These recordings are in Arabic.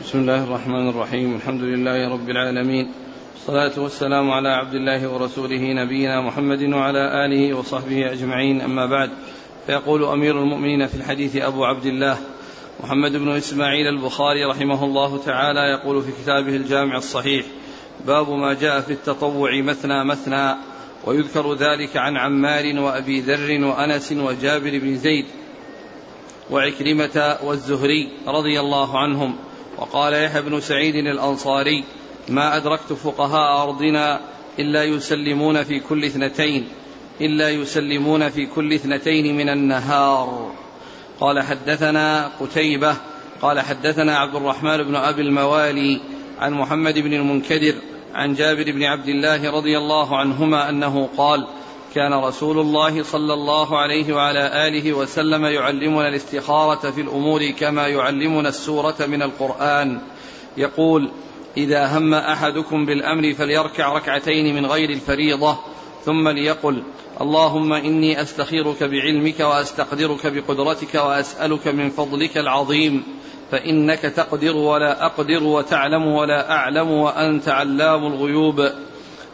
بسم الله الرحمن الرحيم. الحمد لله رب العالمين. الصلاة والسلام على عبد الله ورسوله نبينا محمد وعلى آله وصحبه أجمعين. أما بعد فيقول أمير المؤمنين في الحديث أبو عبد الله محمد بن إسماعيل البخاري رحمه الله تعالى يقول في كتابه الجامع الصحيح باب ما جاء في التطوع مثنى مثنى ويذكر ذلك عن عمار وأبي ذر وأنس وجابر بن زيد وعكرمة والزهري رضي الله عنهم. وقال يحيى بن سعيد الأنصاري ما أدركت فقهاء أرضنا إلا يسلمون في كل اثنتين إلا يسلمون في كل اثنتين من النهار. قال حدثنا قتيبة قال حدثنا عبد الرحمن بن أبي الموالي عن محمد بن المنكدر عن جابر بن عبد الله رضي الله عنهما أنه قال كان رسول الله صلى الله عليه وعلى آله وسلم يعلمنا الاستخارة في الأمور كما يعلمنا السورة من القرآن. يقول إذا هم أحدكم بالأمر فليركع ركعتين من غير الفريضة ثم ليقل اللهم إني أستخيرك بعلمك وأستقدرك بقدرتك وأسألك من فضلك العظيم فإنك تقدر ولا أقدر وتعلم ولا أعلم وأنت علام الغيوب.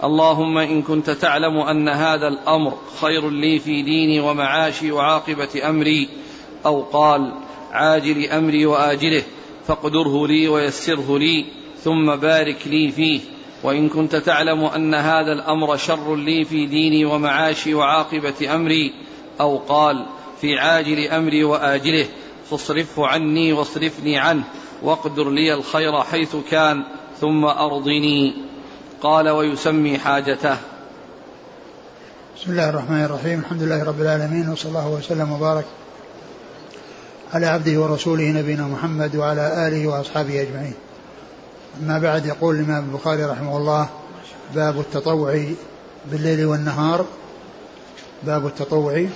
اللهم إن كنت تعلم أن هذا الأمر خير لي في ديني ومعاشي وعاقبة أمري أو قال عاجل أمري وآجله فاقدره لي ويسره لي ثم بارك لي فيه. وإن كنت تعلم أن هذا الأمر شر لي في ديني ومعاشي وعاقبة أمري أو قال في عاجل أمري وآجله فاصرفه عني واصرفني عنه واقدر لي الخير حيث كان ثم أرضني. قال ويسمي حاجته. بسم الله الرحمن الرحيم. الحمد لله رب العالمين وصلى الله وسلم وبارك على عبده ورسوله نبينا محمد وعلى آله وأصحابه أجمعين. أما بعد يقول الإمام البخاري رحمه الله باب التطوع بالليل والنهار. باب التطوع.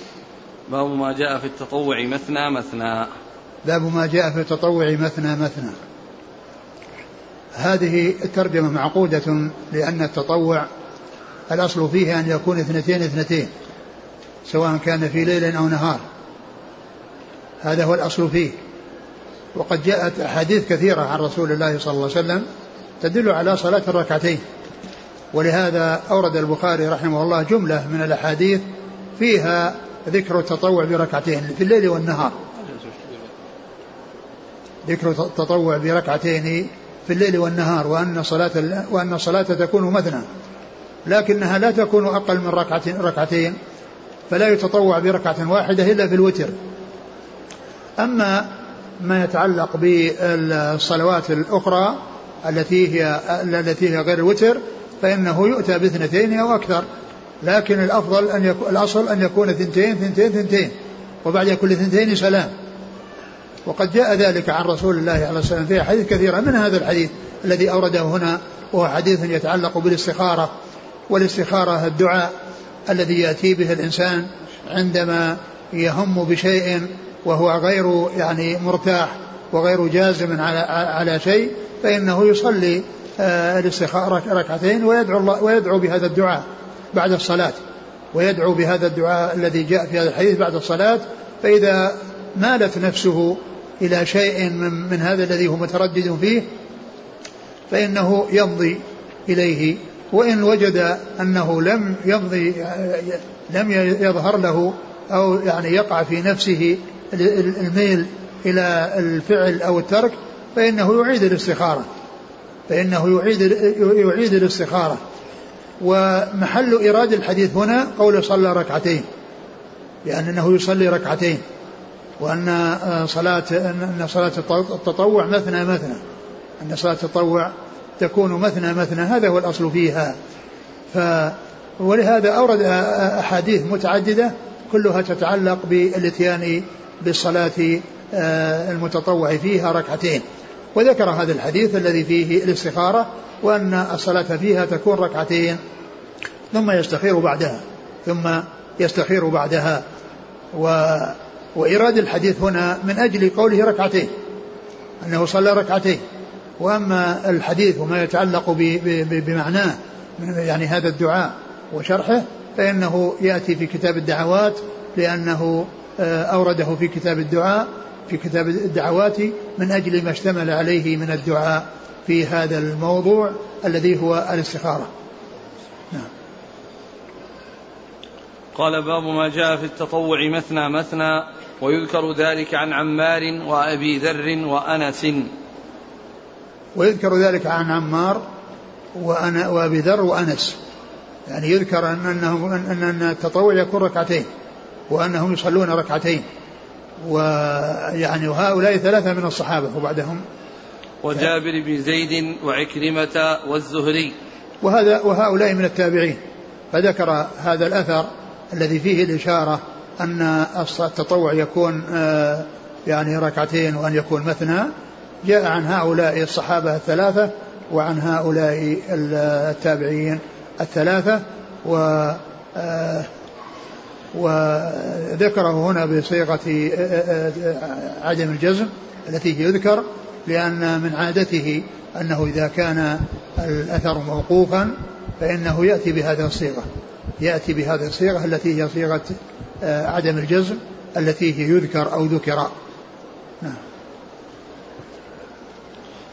باب ما جاء في التطوع مثنى مثنى. باب ما جاء في التطوع مثنى مثنى. هذه الترجمة معقودة لأن التطوع الأصل فيه أن يكون اثنتين اثنتين سواء كان في ليل أو نهار. هذا هو الأصل فيه. وقد جاءت أحاديث كثيرة عن رسول الله صلى الله عليه وسلم تدل على صلاة الركعتين. ولهذا أورد البخاري رحمه الله جملة من الأحاديث فيها ذكر التطوع بركعتين في الليل والنهار. ذكر التطوع بركعتين في الليل والنهار وأن صلاة وأن الصلاة تكون مثنى لكنها لا تكون أقل من ركعتين ركعتين فلا يتطوع بركعة واحدة إلا في الوتر. أما ما يتعلق بالصلوات الأخرى التي هي التي هي غير الوتر فإنه يؤتى باثنتين أو أكثر لكن الأفضل أن يكون الأصل أن يكون ثنتين ثنتين ثنتين وبعد كل ثنتين سلام. وقد جاء ذلك عن رسول الله عليه الصلاة والسلام. في أحاديث كثيرة. من هذا الحديث الذي أورده هنا؟ وهو حديث يتعلق بالاستخارة والاستخارة الدعاء الذي يأتي به الإنسان عندما يهم بشيء وهو غير يعني مرتاح وغير جازم على على شيء فإنه يصلي الاستخارة ركعتين ويدعو الله ويدعو بهذا الدعاء بعد الصلاة. ويدعو بهذا الدعاء الذي جاء في هذا الحديث بعد الصلاة. فإذا مالت نفسه إلى شيء من, من هذا الذي هو متردد فيه فإنه يمضي إليه. وإن وجد أنه لم يمضي لم يظهر له أو يعني يقع في نفسه الميل إلى الفعل أو الترك فإنه يعيد الاستخارة. فإنه يعيد يعيد الاستخارة. ومحل إيراد الحديث هنا قول صلى ركعتين لأنه يصلي ركعتين. وأن صلاة أن صلاة التطوع مثنى مثنى. أن صلاة التطوع تكون مثنى مثنى. هذا هو الأصل فيها. ف ولهذا أورد أحاديث متعددة كلها تتعلق بالاتيان بالصلاة المتطوع فيها ركعتين. وذكر هذا الحديث الذي فيه الاستخارة وأن الصلاة فيها تكون ركعتين. ثم يستخير بعدها. ثم يستخير بعدها. و وإيراد الحديث هنا من أجل قوله ركعتين أنه صلى ركعتين. وأما الحديث وما يتعلق بمعناه يعني هذا الدعاء وشرحه فإنه يأتي في كتاب الدعوات لأنه أورده في كتاب الدعاء في كتاب الدعوات من أجل ما اشتمل عليه من الدعاء في هذا الموضوع الذي هو الاستخارة. نعم. قال باب ما جاء في التطوع مثنى مثنى ويذكر ذلك عن عمار وأبي ذر وأنس. ويذكر ذلك عن عمار وأنا وأبي ذر وأنس. يعني يذكر أن أنه أن التطوع يكون ركعتين وأنهم يصلون ركعتين. ويعني وهؤلاء ثلاثة من الصحابة وبعدهم. وجابر بن زيد وعكرمة والزهري. وهذا وهؤلاء من التابعين. فذكر هذا الأثر الذي فيه الإشارة أن التطوع يكون آه، يعني ركعتين وأن يكون مثنى جاء عن هؤلاء الصحابة الثلاثة وعن هؤلاء التابعين الثلاثة و آه، وذكره هنا بصيغة آه، عدم الجزم التي يذكر لأن من عادته أنه إذا كان الأثر موقوفا فإنه يأتي بهذه الصيغة. يأتي بهذه الصيغة التي هي صيغة آه، عدم الجزم التي هي يذكر أو ذكر. نعم.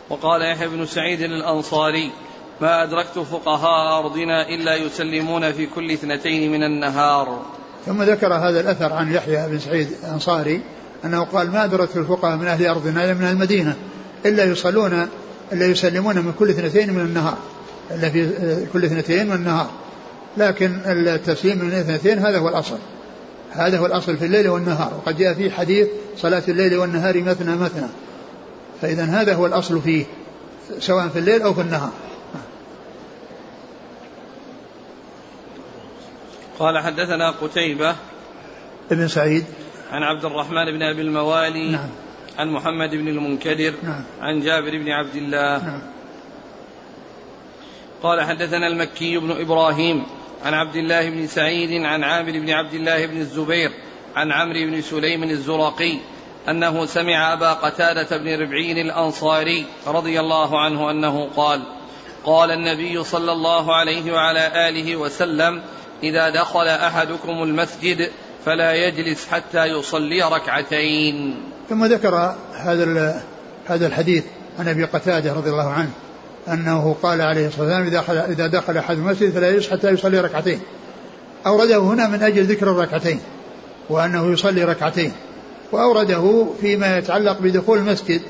وقال يحيى بن سعيد الأنصاري ما أدركت فقهاء أرضنا إلا يسلمون في كل اثنتين من النهار. ثم ذكر هذا الأثر عن يحيى بن سعيد الأنصاري أنه قال ما أدركت الفقهاء من أهل أرضنا إلا من المدينة إلا يصلون إلا يسلمون من كل اثنتين من النهار إلا في كل اثنتين من النهار. لكن التسليم من الاثنتين هذا هو الأصل. هذا هو الأصل في الليل والنهار. وقد جاء في حديث صلاة الليل والنهار مثنى مثنى. فإذا هذا هو الأصل فيه سواء في الليل أو في النهار. قال حدثنا قتيبة ابن سعيد. عن عبد الرحمن بن أبي الموالي. نعم. عن محمد بن المنكدر. نعم. عن جابر بن عبد الله. نعم. قال حدثنا المكي بن إبراهيم. عن عبد الله بن سعيد عن عامر بن عبد الله بن الزبير عن عمرو بن سليم الزرقي أنه سمع أبا قتادة بن ربعين الأنصاري رضي الله عنه أنه قال قال النبي صلى الله عليه وعلى آله وسلم إذا دخل أحدكم المسجد فلا يجلس حتى يصلي ركعتين. ثم ذكر هذا هذا الحديث عن أبي قتادة رضي الله عنه. أنه قال عليه الصلاة والسلام إذا دخل إذا دخل أحد المسجد فلا يجلس حتى يصلي ركعتين. أورده هنا من أجل ذكر الركعتين وأنه يصلي ركعتين. وأورده فيما يتعلق بدخول المسجد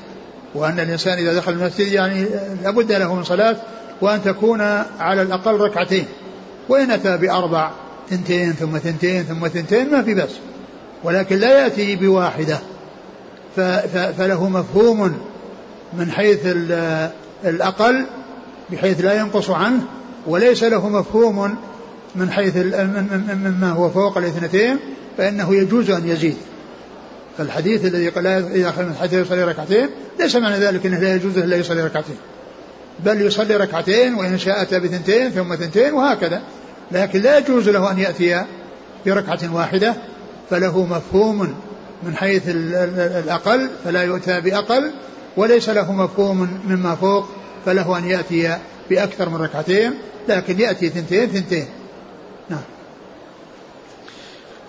وأن الإنسان إذا دخل المسجد يعني لابد له من صلاة وأن تكون على الأقل ركعتين. وإن أتى بأربع ثنتين ثم ثنتين ثم ثنتين ما في بس ولكن لا يأتي بواحدة. فله مفهوم من حيث الأقل بحيث لا ينقص عنه وليس له مفهوم من حيث مما هو فوق الاثنتين فإنه يجوز أن يزيد. فالحديث الذي قال إذا من حتى يصلي ركعتين ليس معنى ذلك أنه لا يجوز إلا يصلي ركعتين. بل يصلي ركعتين وإن شاء أتى بثنتين ثم ثنتين وهكذا. لكن لا يجوز له أن يأتي بركعة واحدة فله مفهوم من حيث الأقل فلا يؤتى بأقل وليس له مفهوم مما فوق فله أن يأتي بأكثر من ركعتين لكن يأتي ثنتين ثنتين. نعم.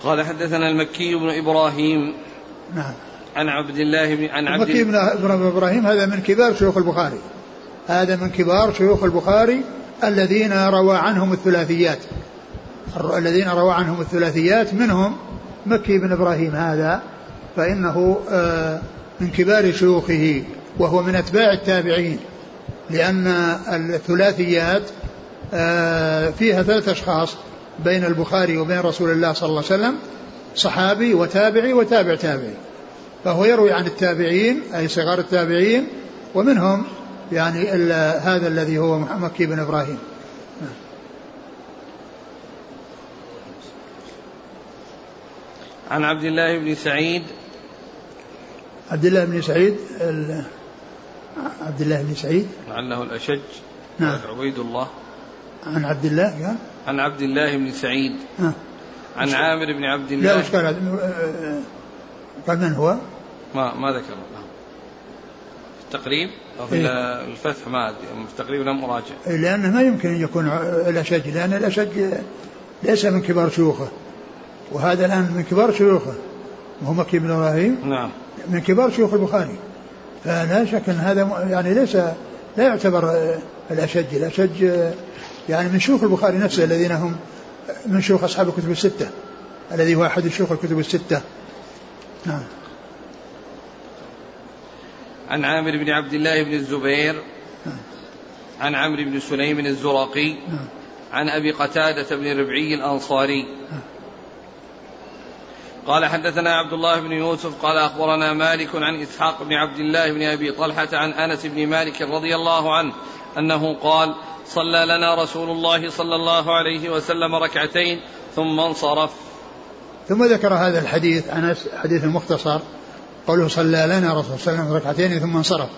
قال حدثنا المكي بن إبراهيم نعم. عن عبد الله بن عن عبد المكي بن إبراهيم هذا من كبار شيوخ البخاري. هذا من كبار شيوخ البخاري الذين روى عنهم الثلاثيات. الذين روى عنهم الثلاثيات منهم مكي بن إبراهيم هذا فإنه آه، من كبار شيوخه وهو من أتباع التابعين لأن الثلاثيات آه، فيها ثلاث أشخاص بين البخاري وبين رسول الله صلى الله عليه وسلم صحابي وتابعي وتابع تابعي. فهو يروي عن التابعين أي صغار التابعين ومنهم يعني هذا الذي هو مكي بن إبراهيم. عن عبد الله بن سعيد عبد الله بن سعيد عبد الله بن سعيد. لعله الأشج. نعم. عبيد الله عن عبد الله عن عبد الله بن سعيد. ها. عن عامر بن عبد الله. لا وش قال؟ قال من هو؟ ما ما ذكر في التقريب أو في إيه؟ الفتح ما أدري. في التقريب لم أراجع. إيه، لأنه ما يمكن أن يكون الأشج لأن الأشج ليس من كبار شيوخه. وهذا الآن من كبار شيوخه. وهو مكي بن إبراهيم. نعم. من كبار شيوخ البخاري. فلا شك أن هذا يعني ليس لا يعتبر الأشج. الأشج يعني من شيوخ البخاري نفسه الذين هم من شيوخ أصحاب الكتب الستة. الذي هو أحد شيوخ الكتب الستة. نعم. عن عامر بن عبد الله بن الزبير. نعم. عن عمرو بن سليم الزرقي. نعم. عن أبي قتادة بن ربعي الأنصاري. نعم. قال حدثنا عبد الله بن يوسف قال أخبرنا مالك عن إسحاق بن عبد الله بن أبي طلحة عن أنس بن مالك رضي الله عنه أنه قال صلى لنا رسول الله صلى الله عليه وسلم ركعتين ثم انصرف. ثم ذكر هذا الحديث انس حديث مختصر قوله صلى لنا رسول الله صلى الله عليه وسلم ركعتين ثم انصرف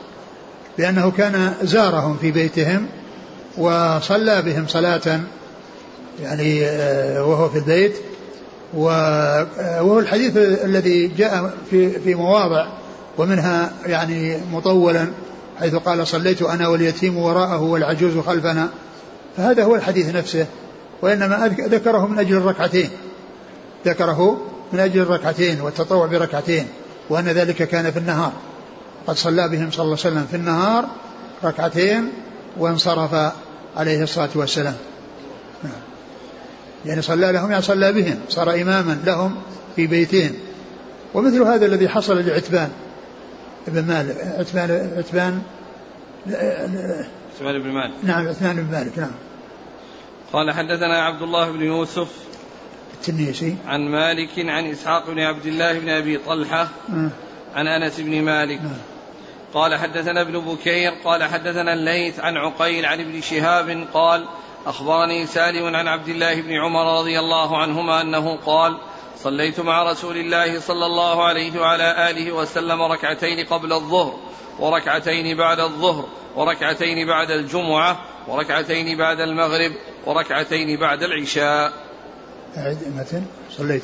لأنه كان زارهم في بيتهم وصلى بهم صلاة يعني آه، وهو في البيت وهو الحديث الذي جاء في في مواضع ومنها يعني مطولا حيث قال صليت أنا واليتيم وراءه والعجوز خلفنا. فهذا هو الحديث نفسه وإنما ذكره من أجل الركعتين. ذكره من أجل الركعتين والتطوع بركعتين وأن ذلك كان في النهار. قد صلى بهم صلى الله عليه وسلم في النهار ركعتين وانصرف عليه الصلاة والسلام. يعني صلى لهم يعني صلى بهم صار إماما لهم في بيتهم. ومثل هذا الذي حصل لعتبان ابن مالك عتبان عتبان عثمان بن مالك. نعم عثمان بن مالك نعم. قال حدثنا عبد الله بن يوسف التنيسي. عن مالك عن إسحاق بن عبد الله بن أبي طلحة آه. عن أنس بن مالك. آه. قال حدثنا ابن بكير قال حدثنا الليث عن عقيل عن ابن شهاب قال أخبرني سالم عن عبد الله بن عمر رضي الله عنهما أنه قال صليت مع رسول الله صلى الله عليه وعلى آله وسلم ركعتين قبل الظهر وركعتين بعد الظهر وركعتين بعد الجمعة وركعتين بعد المغرب وركعتين بعد العشاء. متن صليت.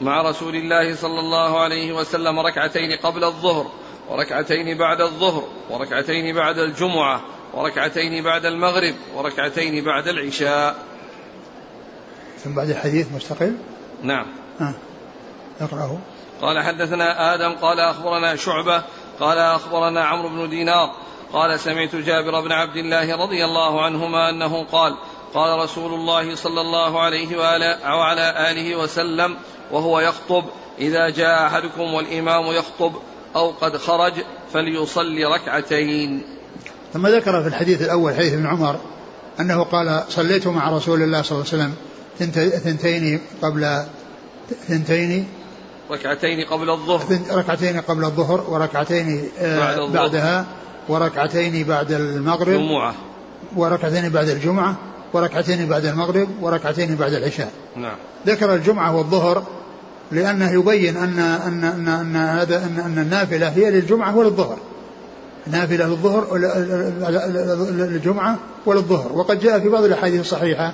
مع رسول الله صلى الله عليه وسلم ركعتين قبل الظهر وركعتين بعد الظهر وركعتين بعد الجمعة وركعتين بعد المغرب وركعتين بعد العشاء. ثم بعد الحديث مستقل؟ نعم. آه. اقرأه. قال حدثنا آدم قال أخبرنا شعبة قال أخبرنا عمرو بن دينار قال سمعت جابر بن عبد الله رضي الله عنهما أنه قال قال رسول الله صلى الله عليه وعلى آله وسلم وهو يخطب إذا جاء أحدكم والإمام يخطب أو قد خرج فليصلي ركعتين. ثم ذكر في الحديث الأول حديث ابن عمر أنه قال صليت مع رسول الله صلى الله عليه وسلم ثنتين قبل ثنتين ركعتين قبل الظهر. ركعتين قبل الظهر وركعتين آه، بعد الظهر. بعدها وركعتين بعد المغرب جمعة وركعتين بعد الجمعة وركعتين بعد المغرب وركعتين بعد العشاء. نعم. ذكر الجمعة والظهر لأنه يبين أن أن أن أن هذا أن, أن النافلة هي للجمعة وللظهر. نافلة للظهر للجمعة وللظهر. وقد جاء في بعض الأحاديث الصحيحة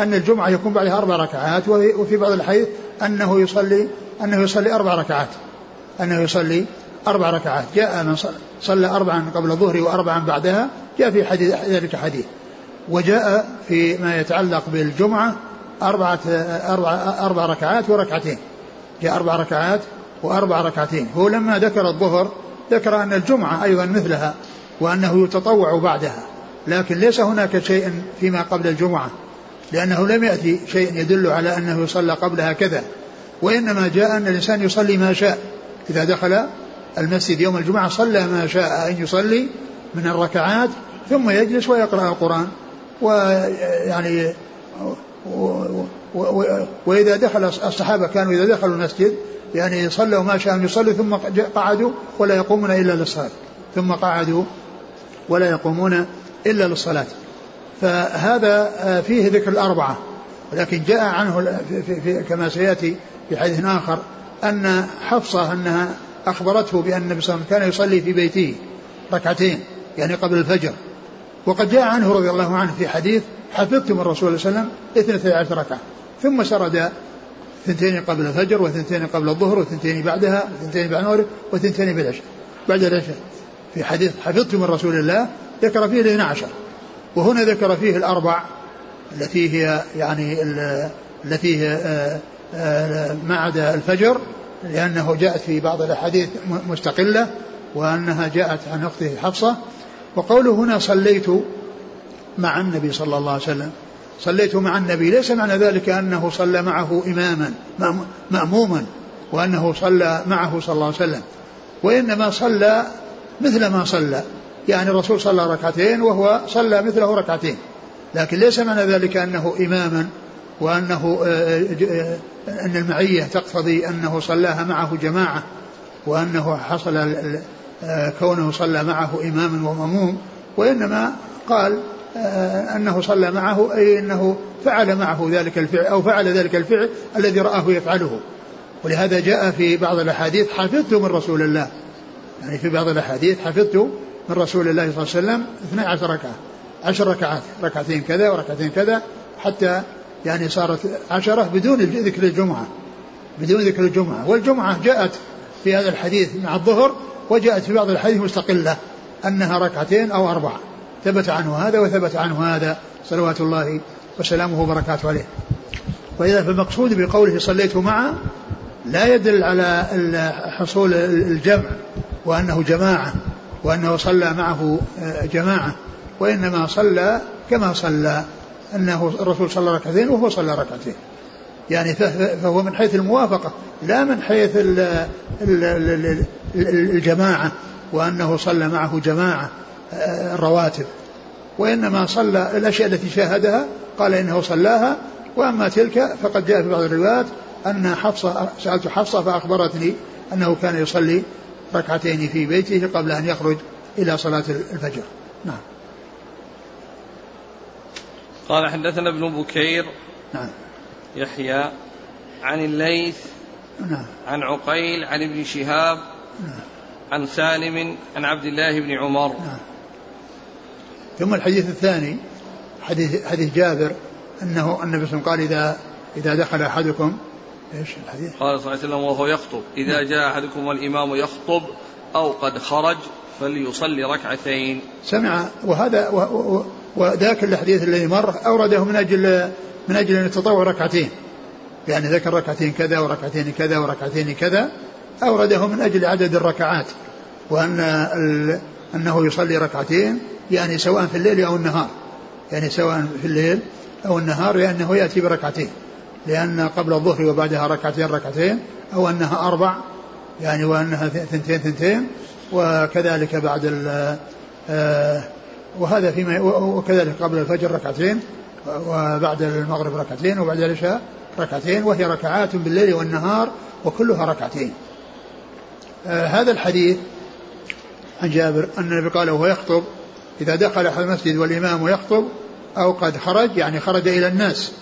أن الجمعة يكون بعدها أربع ركعات وفي بعض الأحاديث أنه يصلي أنه يصلي أربع ركعات. أنه يصلي أربع ركعات. جاء من صلى أربعا قبل الظهر وأربعا بعدها. جاء في حديث ذلك حديث. وجاء في ما يتعلق بالجمعة أربعة أربع, أربع ركعات وركعتين. جاء أربع ركعات وأربع ركعتين. هو لما ذكر الظهر ذكر أن الجمعة أيضا مثلها وأنه يتطوع بعدها لكن ليس هناك شيء فيما قبل الجمعة لأنه لم يأتي شيء يدل على أنه يصلى قبلها كذا وإنما جاء أن الإنسان يصلي ما شاء. إذا دخل المسجد يوم الجمعة صلى ما شاء أن يصلي من الركعات ثم يجلس ويقرأ القرآن ويعني وإذا دخل الصحابة كانوا إذا دخلوا المسجد يعني صلوا ما شاء أن يصلوا ثم قعدوا ولا يقومون إلا للصلاة. ثم قعدوا ولا يقومون إلا للصلاة. فهذا آه، فيه ذكر الأربعة. ولكن جاء عنه في في كما سيأتي في حديث آخر أن حفصة أنها أخبرته بأن النبي صلى الله عليه وسلم كان يصلي في بيته ركعتين يعني قبل الفجر. وقد جاء عنه رضي الله عنه في حديث حفظت من الرسول صلى الله عليه وسلم اثنتي عشر ركعة. ثم سرد ثنتين قبل الفجر وثنتين قبل الظهر وثنتين بعدها وثنتين بعد المغرب وثنتين بالعشاء بعد العشاء. في حديث حفظت من رسول الله ذكر فيه الاثنى عشر. وهنا ذكر فيه الأربع التي هي يعني التي هي آه، آه، ما عدا الفجر لأنه جاءت في بعض الأحاديث مستقلة وأنها جاءت عن أخته حفصة. وقوله هنا صليت مع النبي صلى الله عليه وسلم. صليت مع النبي. ليس معنى ذلك أنه صلى معه إماما مأموما وأنه صلى معه صلى الله عليه وسلم. وإنما صلى مثل ما صلى. يعني الرسول صلى ركعتين وهو صلى مثله ركعتين. لكن ليس معنى ذلك أنه إماما وأنه آه، آه، أن المعية تقتضي أنه صلاها معه جماعة وأنه حصل آه، كونه صلى معه إماما ومأموم. وإنما قال أنه صلى معه أي أنه فعل معه ذلك الفعل أو فعل ذلك الفعل الذي رآه يفعله. ولهذا جاء في بعض الأحاديث حفظت من رسول الله. يعني في بعض الأحاديث حفظت من رسول الله صلى الله عليه وسلم 12 ركعة. عشر ركعات ركعتين كذا وركعتين كذا حتى يعني صارت عشرة بدون ذكر الجمعة بدون ذكر الجمعة. والجمعة جاءت في هذا الحديث مع الظهر وجاءت في بعض الحديث مستقلة أنها ركعتين أو أربعة. ثبت عنه هذا وثبت عنه هذا صلوات الله وسلامه وبركاته عليه. وإذا فالمقصود بقوله صليت معه لا يدل على حصول الجمع وأنه جماعة وأنه صلى معه آه، جماعة وإنما صلى كما صلى أنه الرسول صلى ركعتين وهو صلى ركعتين. يعني فهو من حيث الموافقة لا من حيث الجماعة وأنه صلى معه جماعة. الرواتب وإنما صلى الأشياء التي شاهدها قال إنه صلاها وأما تلك فقد جاء في بعض الروايات أن حفصة سألت حفصة فأخبرتني أنه كان يصلي ركعتين في بيته قبل أن يخرج إلى صلاة الفجر. نعم. قال حدثنا ابن بكير نعم. يحيى عن الليث نعم. عن عقيل عن ابن شهاب نعم. عن سالم عن عبد الله بن عمر. نعم. ثم الحديث الثاني حديث حديث جابر أنه النبي صلى الله عليه وسلم قال إذا إذا دخل أحدكم إيش الحديث؟ قال صلى الله عليه وسلم وهو يخطب إذا نعم. جاء أحدكم والإمام يخطب أو قد خرج فليصلي ركعتين سمع وهذا وذاك الحديث الذي مر أورده من أجل من أجل أن يتطوع ركعتين يعني ذكر ركعتين كذا وركعتين كذا وركعتين كذا أورده من أجل عدد الركعات وأن أنه يصلي ركعتين يعني سواء في الليل أو النهار. يعني سواء في الليل أو النهار لأنه يأتي بركعتين. لأن قبل الظهر وبعدها ركعتين ركعتين أو أنها أربع يعني وأنها ثنتين ثنتين وكذلك بعد آه، وهذا فيما وكذلك قبل الفجر ركعتين وبعد المغرب ركعتين وبعد العشاء ركعتين وهي ركعات بالليل والنهار وكلها ركعتين. آه هذا الحديث عن جابر أن النبي قال وهو يخطب إذا دخل أحد المسجد والإمام يخطب أو قد خرج يعني خرج إلى الناس.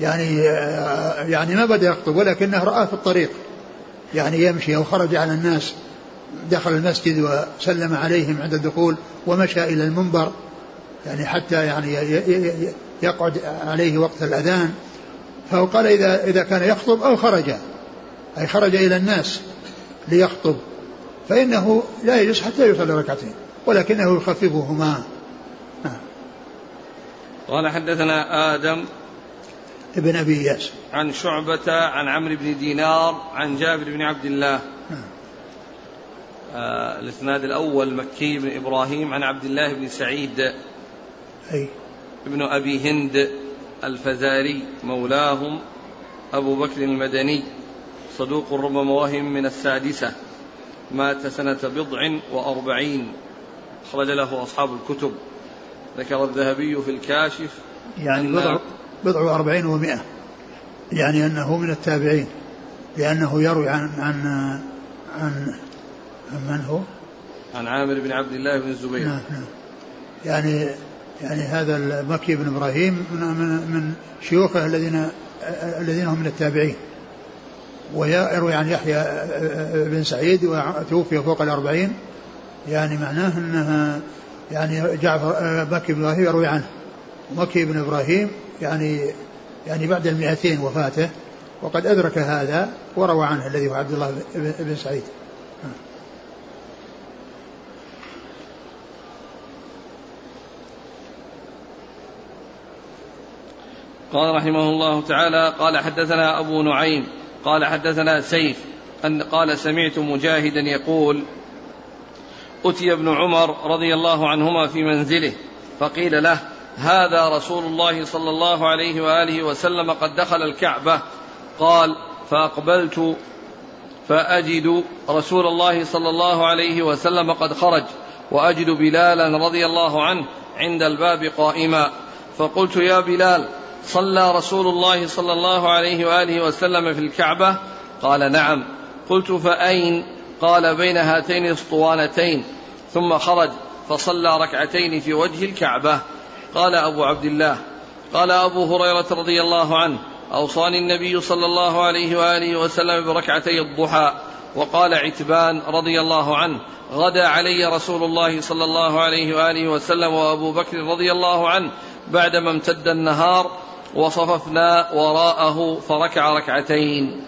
يعني آه يعني ما بدأ يخطب ولكنه رآه في الطريق. يعني يمشي أو خرج على الناس دخل المسجد وسلم عليهم عند الدخول ومشى إلى المنبر. يعني حتى يعني يقعد عليه وقت الأذان. فهو قال إذا إذا كان يخطب أو خرج. أي خرج إلى الناس ليخطب. فإنه لا يجلس حتى يصلي ركعتين ولكنه يخففهما. قال حدثنا آدم ابن أبي إياس عن شعبة عن عمرو بن دينار عن جابر بن عبد الله. آه الإسناد الأول مكي بن إبراهيم عن عبد الله بن سعيد. أي. ابن أبي هند الفزاري مولاهم أبو بكر المدني صدوق ربما وهم من السادسة. مات سنة بضع وأربعين. أخرج له أصحاب الكتب. ذكر الذهبي في الكاشف يعني بضع بضع وأربعين ومائة. يعني أنه من التابعين. لأنه يروي عن عن عن من هو؟ عن عامر بن عبد الله بن الزبير. نعم نعم. يعني يعني هذا المكي بن إبراهيم من, من شيوخه الذين الذين هم من التابعين. ويروي عن يحيى بن سعيد وتوفي فوق الأربعين. يعني معناه أنها يعني جعفر مكي بن إبراهيم يروي عنه. مكي بن إبراهيم يعني يعني بعد المئتين وفاته وقد أدرك هذا وروى عنه الذي هو عبد الله بن سعيد. قال رحمه الله تعالى قال حدثنا أبو نعيم قال حدثنا سيف أن قال سمعت مجاهدا يقول أتي ابن عمر رضي الله عنهما في منزله فقيل له هذا رسول الله صلى الله عليه وآله وسلم قد دخل الكعبة. قال فأقبلت فأجد رسول الله صلى الله عليه وسلم قد خرج وأجد بلالا رضي الله عنه عند الباب قائما. فقلت يا بلال صلى رسول الله صلى الله عليه وآله وسلم في الكعبة؟ قال نعم. قلت فأين؟ قال بين هاتين الأسطوانتين. ثم خرج فصلى ركعتين في وجه الكعبة. قال أبو عبد الله. قال أبو هريرة رضي الله عنه. أوصاني النبي صلى الله عليه وآله وسلم بركعتي الضحى. وقال عتبان رضي الله عنه. غدا علي رسول الله صلى الله عليه وآله وسلم وأبو بكر رضي الله عنه بعدما امتد النهار وصففنا وراءه فركع ركعتين.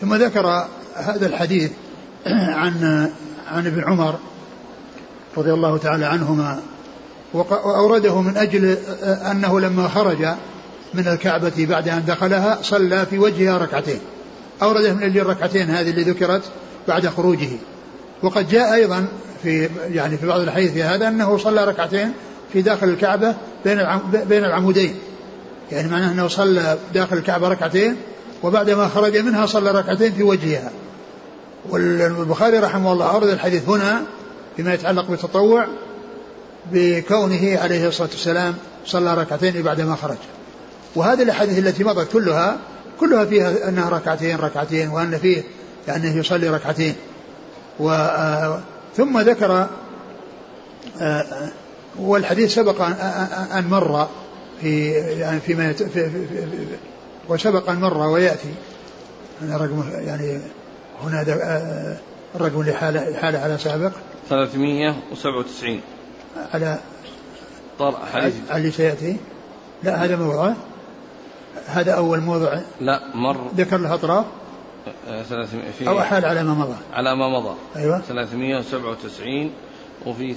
ثم ذكر هذا الحديث عن عن ابن عمر رضي الله تعالى عنهما وأورده من أجل أنه لما خرج من الكعبة بعد أن دخلها صلى في وجهها ركعتين. أورده من أجل الركعتين هذه اللي ذكرت بعد خروجه. وقد جاء أيضا في يعني في بعض الحديث في هذا أنه صلى ركعتين في داخل الكعبة بين بين العمودين. يعني معناه أنه صلى داخل الكعبة ركعتين وبعدما خرج منها صلى ركعتين في وجهها. والبخاري رحمه الله أورد الحديث هنا فيما يتعلق بالتطوع بكونه عليه الصلاة والسلام صلى ركعتين بعدما خرج. وهذه الأحاديث التي مضت كلها كلها فيها أنها ركعتين ركعتين وأن فيه يعني يصلي ركعتين. و آه، ثم ذكر آه، والحديث سبق أن مر في يعني فيما في في في وسبق أن مر ويأتي. رقم يعني هنا آه، الرقم لحالة حالة على سابق. 397 على طرح حديث. اللي سيأتي. لا هذا موضوع. هذا أول موضوع. لا مر. ذكر له أطراف. في أو أحال على ما مضى. على ما مضى. أيوة. 397 وفي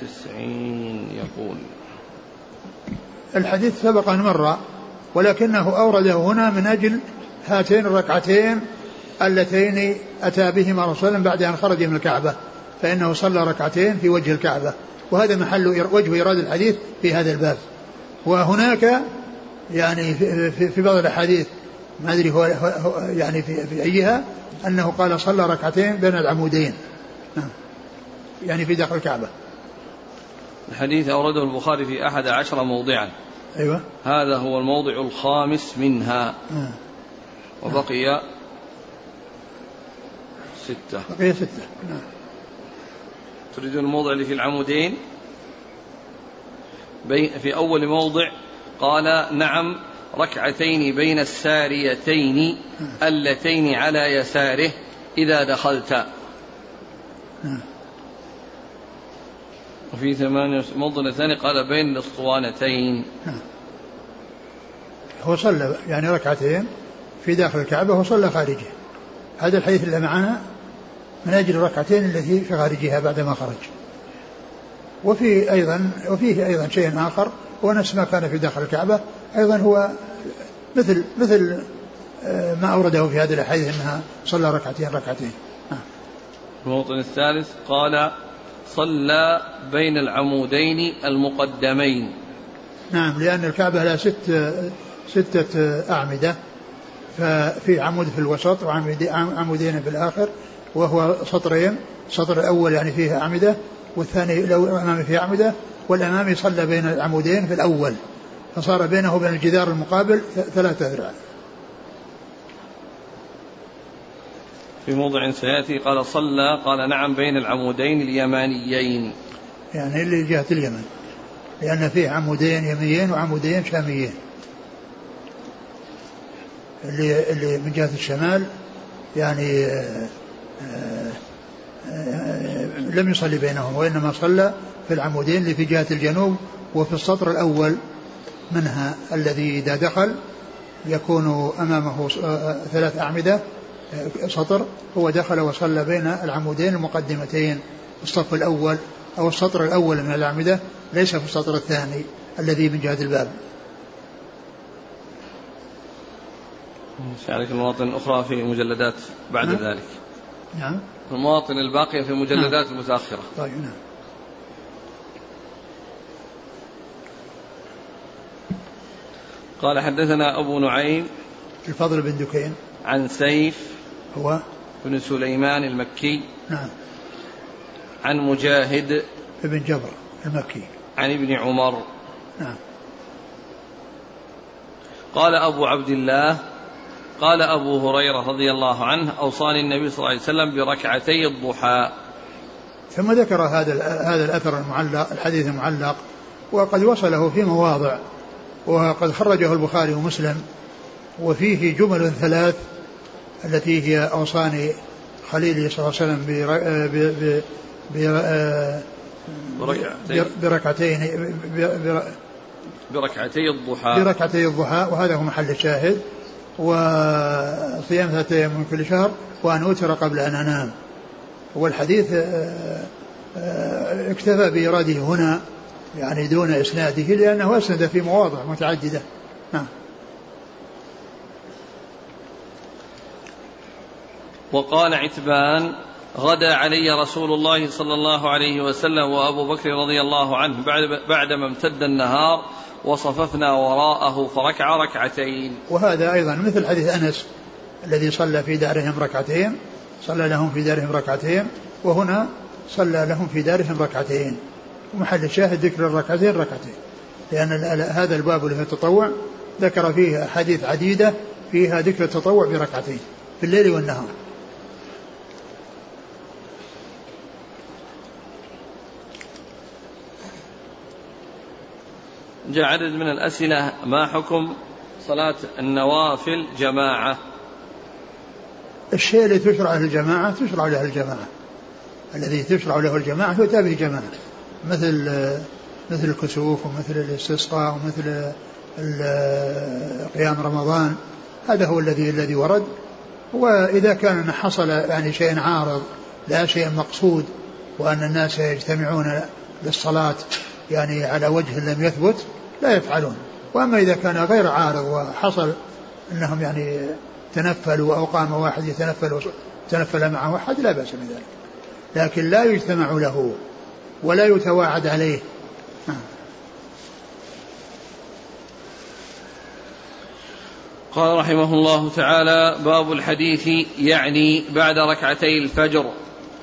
397 يقول. الحديث سبق أن مر ولكنه أورده هنا من أجل هاتين الركعتين اللتين أتى بهما رسول الله بعد أن خرج من الكعبة فإنه صلى ركعتين في وجه الكعبة وهذا محل وجه إيراد الحديث في هذا الباب. وهناك يعني في, في بعض الأحاديث ما أدري هو يعني في, في أيها أنه قال صلى ركعتين بين العمودين. نعم. يعني في داخل الكعبة. الحديث أورده البخاري في أحد عشر موضعا. أيوة. هذا هو الموضع الخامس منها. نعم. وبقي ستة. بقي ستة. نعم. تريدون الموضع اللي في العمودين؟ في أول موضع قال نعم ركعتين بين الساريتين اللتين على يساره إذا دخلت. وفي ثمانية موضع الثاني قال بين الأسطوانتين. هو صلى يعني ركعتين في داخل الكعبة وصلى خارجه. هذا الحديث اللي معنا من أجل الركعتين التي في خارجها بعدما خرج. وفي أيضا وفيه أيضا شيء آخر هو نفس ما كان في داخل الكعبة. أيضا هو مثل مثل آه، ما أورده في هذه الأحاديث أنها صلى ركعتين ركعتين. آه. الموطن الثالث قال صلى بين العمودين المقدمين. نعم لأن الكعبة لها ست ستة أعمدة ففي عمود في الوسط وعمودين في الآخر وهو سطرين. السطر الأول يعني فيه أعمدة والثاني لو الأمامي فيه أعمدة والأمامي صلى بين العمودين في الأول فصار بينه وبين الجدار المقابل ثلاثة ذراع. في موضع سيأتي قال صلى قال نعم بين العمودين اليمانيين. يعني اللي جهة اليمن. لأن فيه عمودين يميين وعمودين شاميين. اللي اللي من جهة الشمال يعني آه، آآ آه، لم يصلي بينهم وإنما صلى في العمودين اللي في جهة الجنوب وفي السطر الأول منها الذي إذا دخل يكون أمامه آه، ثلاث أعمدة سطر هو دخل وصلى بين العمودين المقدمتين الصف الأول أو السطر الأول من الأعمدة ليس في السطر الثاني الذي من جهة الباب. عليك المواطن الأخرى في مجلدات بعد نعم. ذلك. نعم. المواطن الباقية في المجلدات المتأخرة طيب نعم. قال حدثنا أبو نعيم الفضل بن دكين. عن سيف هو بن سليمان المكي. نعم. عن مجاهد. ابن جبر المكي. عن ابن عمر. نعم. قال أبو عبد الله قال أبو هريرة رضي الله عنه أوصاني النبي صلى الله عليه وسلم بركعتي الضحى. ثم ذكر هذا هذا الأثر المعلق الحديث المعلق وقد وصله في مواضع وقد خرجه البخاري ومسلم وفيه جمل ثلاث التي هي أوصاني خليلي صلى الله عليه وسلم ب- ب- ب- بركعتين. بركعتين بر- بركعتي الضحى. بركعتي الضحى وهذا هو محل الشاهد. وصيام ثلاثة أيام من كل شهر وأن أوتر قبل أن أنام. والحديث آه، آه، اكتفى بإراده هنا يعني دون إسناده لأنه أسند في مواضع متعددة. نعم. وقال عتبان غدا علي رسول الله صلى الله عليه وسلم وأبو بكر رضي الله عنه بعد بعدما امتد النهار وصففنا وراءه فركع ركعتين. وهذا أيضا مثل حديث أنس الذي صلى في دارهم ركعتين صلى لهم في دارهم ركعتين وهنا صلى لهم في دارهم ركعتين. ومحل الشاهد ذكر الركعتين ركعتين لأن هذا الباب اللي في التطوع ذكر فيه أحاديث عديدة فيها ذكر التطوع بركعتين في الليل والنهار. جاء عدد من الأسئلة ما حكم صلاة النوافل جماعة؟ الشيء الذي تشرع له الجماعة تشرع له الجماعة. الذي تشرع له الجماعة يؤتى به جماعة مثل مثل الكسوف ومثل الاستسقاء ومثل قيام رمضان. هذا هو الذي الذي ورد. وإذا كان حصل يعني شيء عارض لا شيء مقصود وأن الناس يجتمعون للصلاة يعني على وجه لم يثبت لا يفعلون. وأما إذا كان غير عارض وحصل أنهم يعني تنفلوا أو قام واحد يتنفل تنفل معه أحد لا بأس بذلك لكن لا يجتمع له ولا يتواعد عليه. قال رحمه الله تعالى باب الحديث يعني بعد ركعتي الفجر.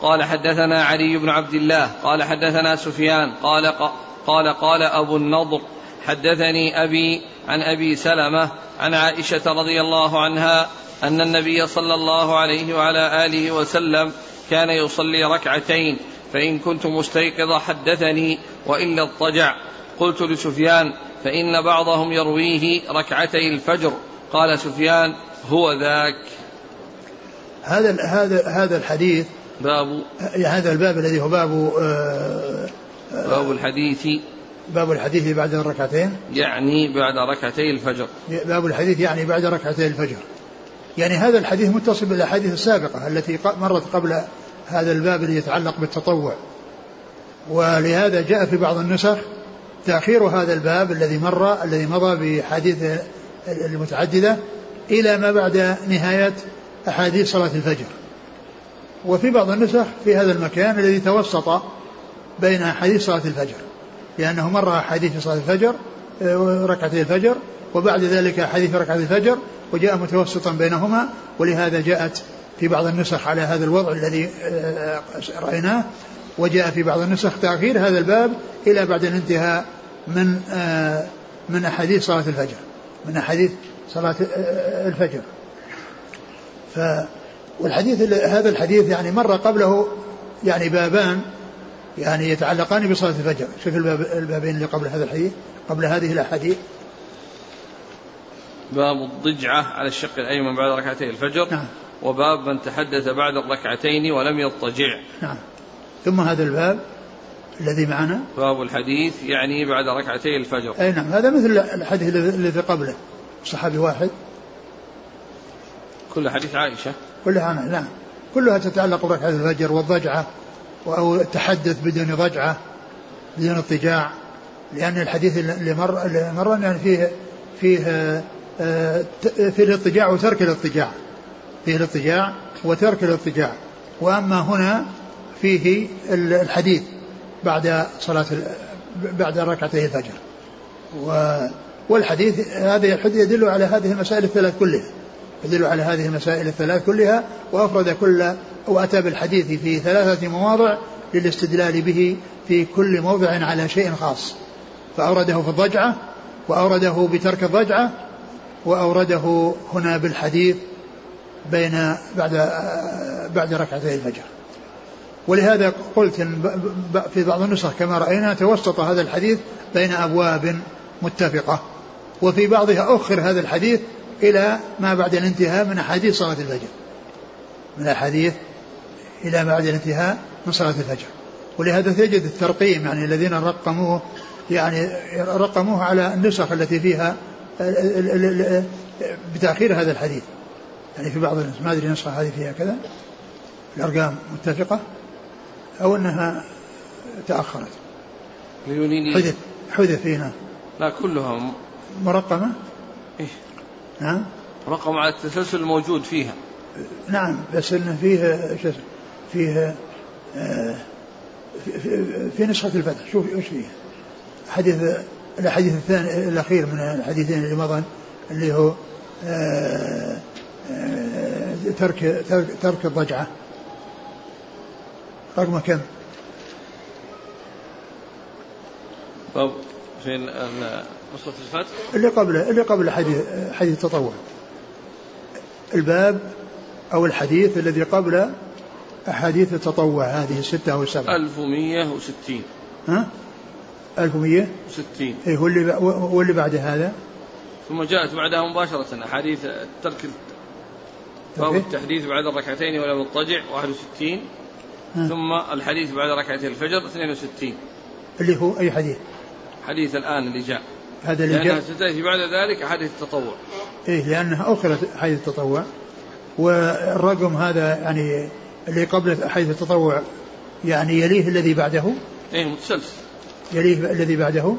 قال حدثنا علي بن عبد الله قال حدثنا سفيان قال قال قال أبو النضر حدثني أبي عن أبي سلمة عن عائشة رضي الله عنها أن النبي صلى الله عليه وعلى آله وسلم كان يصلي ركعتين فإن كنت مستيقظ حدثني وإلا اضطجع. قلت لسفيان فإن بعضهم يرويه ركعتي الفجر. قال سفيان هو ذاك. هذا هذا هذا الحديث باب هذا الباب الذي هو باب آه، باب الحديث. باب الحديث بعد الركعتين؟ يعني بعد ركعتي الفجر. باب الحديث يعني بعد ركعتي الفجر. يعني هذا الحديث متصل بالأحاديث السابقة التي مرت قبل هذا الباب الذي يتعلق بالتطوع. ولهذا جاء في بعض النسخ تأخير هذا الباب الذي مر الذي مضى بحديث المتعددة إلى ما بعد نهاية أحاديث صلاة الفجر. وفي بعض النسخ في هذا المكان الذي توسط بين احاديث صلاة الفجر. لأنه مر احاديث صلاة الفجر آه، ركعتي الفجر وبعد ذلك حديث ركعة الفجر وجاء متوسطا بينهما ولهذا جاءت في بعض النسخ على هذا الوضع الذي آه، رأيناه وجاء في بعض النسخ تأخير هذا الباب إلى بعد الانتهاء من آه، من أحاديث صلاة الفجر من أحاديث صلاة الفجر. ف والحديث هذا الحديث يعني مر قبله يعني بابان يعني يتعلقان بصلاة الفجر. شوف الباب البابين اللي قبل هذا الحديث قبل هذه الأحاديث. باب الضجعة على الشق الأيمن بعد ركعتي الفجر نعم. وباب من تحدث بعد الركعتين ولم يضطجع. نعم. ثم هذا الباب الذي معنا. باب الحديث يعني بعد ركعتي الفجر. أي نعم. هذا مثل الحديث الذي قبله. صحابي واحد. كل حديث عائشة. كلها نعم. كلها تتعلق بركعة الفجر والضجعة. أو التحدث بدون ضجعة بدون اضطجاع لأن الحديث اللي مر اللي مر يعني فيه فيه آه، في الاضطجاع وترك الاضطجاع. فيه الاضطجاع وترك الاضطجاع. وأما هنا فيه الحديث بعد صلاة بعد ركعتي الفجر. والحديث هذا الحديث يدل على هذه المسائل الثلاث كلها. يدل على هذه المسائل الثلاث كلها وأفرد كل وأتى بالحديث في ثلاثة مواضع للاستدلال به في كل موضع على شيء خاص. فأورده في الضجعة وأورده بترك الضجعة وأورده هنا بالحديث بين بعد بعد ركعتي الفجر. ولهذا قلت في بعض النسخ كما رأينا توسط هذا الحديث بين أبواب متفقة وفي بعضها أخر هذا الحديث إلى ما بعد الانتهاء من أحاديث صلاة الفجر. من الأحاديث إلى ما بعد الانتهاء من صلاة الفجر. ولهذا تجد الترقيم يعني الذين رقموه يعني رقموه على النسخ التي فيها بتأخير هذا الحديث. يعني في بعض ما أدري النسخة هذه فيها كذا. الأرقام متفقة أو أنها تأخرت. حدث حدث هنا. لا كلها مرقمة؟ إيه؟ نعم. رقم على التسلسل الموجود فيها. نعم بس انه فيه فيه آه في, في نسخة الفتح. شوف إيش فيه؟ حديث الحديث الثاني الأخير من الحديثين اللي مضى اللي هو آه آه ترك ترك, ترك الضجعة. رقم كم؟ طب فين نسخة الفتح؟ اللي قبله اللي قبل حديث حديث التطوع الباب أو الحديث الذي قبل أحاديث التطوع هذه الستة أو السبعة 1160 ها؟ 1160 إيه هو اللي هو اللي بعد هذا؟ ثم جاءت بعدها مباشرة أحاديث ترك باب التحديث بعد الركعتين ولا مضطجع 61 ها. ثم الحديث بعد ركعتي الفجر 62 اللي هو أي حديث؟ حديث الآن اللي جاء. هذا اللي جاء ستأتي بعد ذلك أحاديث التطوع. إيه لأنها أخرت أحاديث التطوع. والرقم هذا يعني اللي قبل أحاديث التطوع يعني يليه الذي بعده؟ إيه متسلسل يليه الذي بعده؟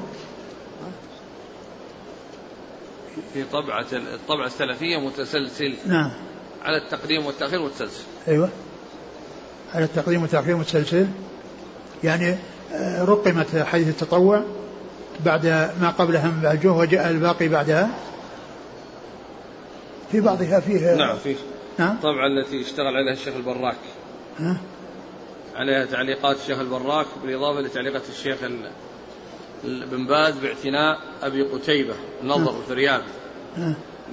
في طبعة الطبعة السلفية متسلسل. نعم. على التقديم والتأخير متسلسل. أيوة. على التقديم والتأخير متسلسل. يعني آه، رقمت حديث التطوع. بعد ما قبلها من بعجوه وجاء الباقي بعدها؟ في بعضها فيه نعم فيه. نعم طبعا التي اشتغل عليها الشيخ البراك. ها؟ عليها تعليقات الشيخ البراك بالإضافة لتعليقات الشيخ بن باز باعتناء أبي قتيبة نظر الفريابي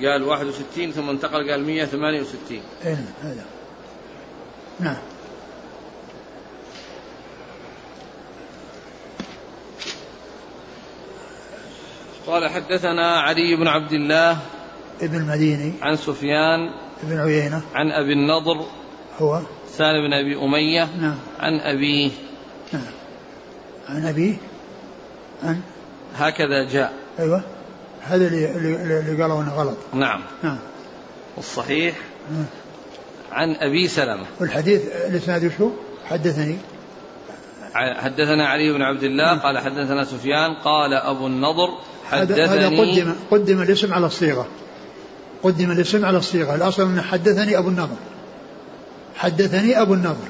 قال 61 ثم انتقل قال 168 اي نعم هذا. نعم. قال حدثنا علي بن عبد الله ابن المديني عن سفيان بن عيينة عن أبي النضر هو سالم بن أبي أمية نعم. عن أبيه نعم. عن أبيه عن هكذا جاء. أيوة. هذا اللي, اللي قالوا إنه غلط. نعم. نعم. والصحيح نعم. عن أبي سلمة. والحديث الإسناد شو؟ حدثني. حدثنا علي بن عبد الله قال حدثنا سفيان قال أبو النضر هذا قدم قدم الاسم على الصيغة. قدم الاسم على الصيغة. الأصل انه حدثني أبو النضر. حدثني أبو النضر.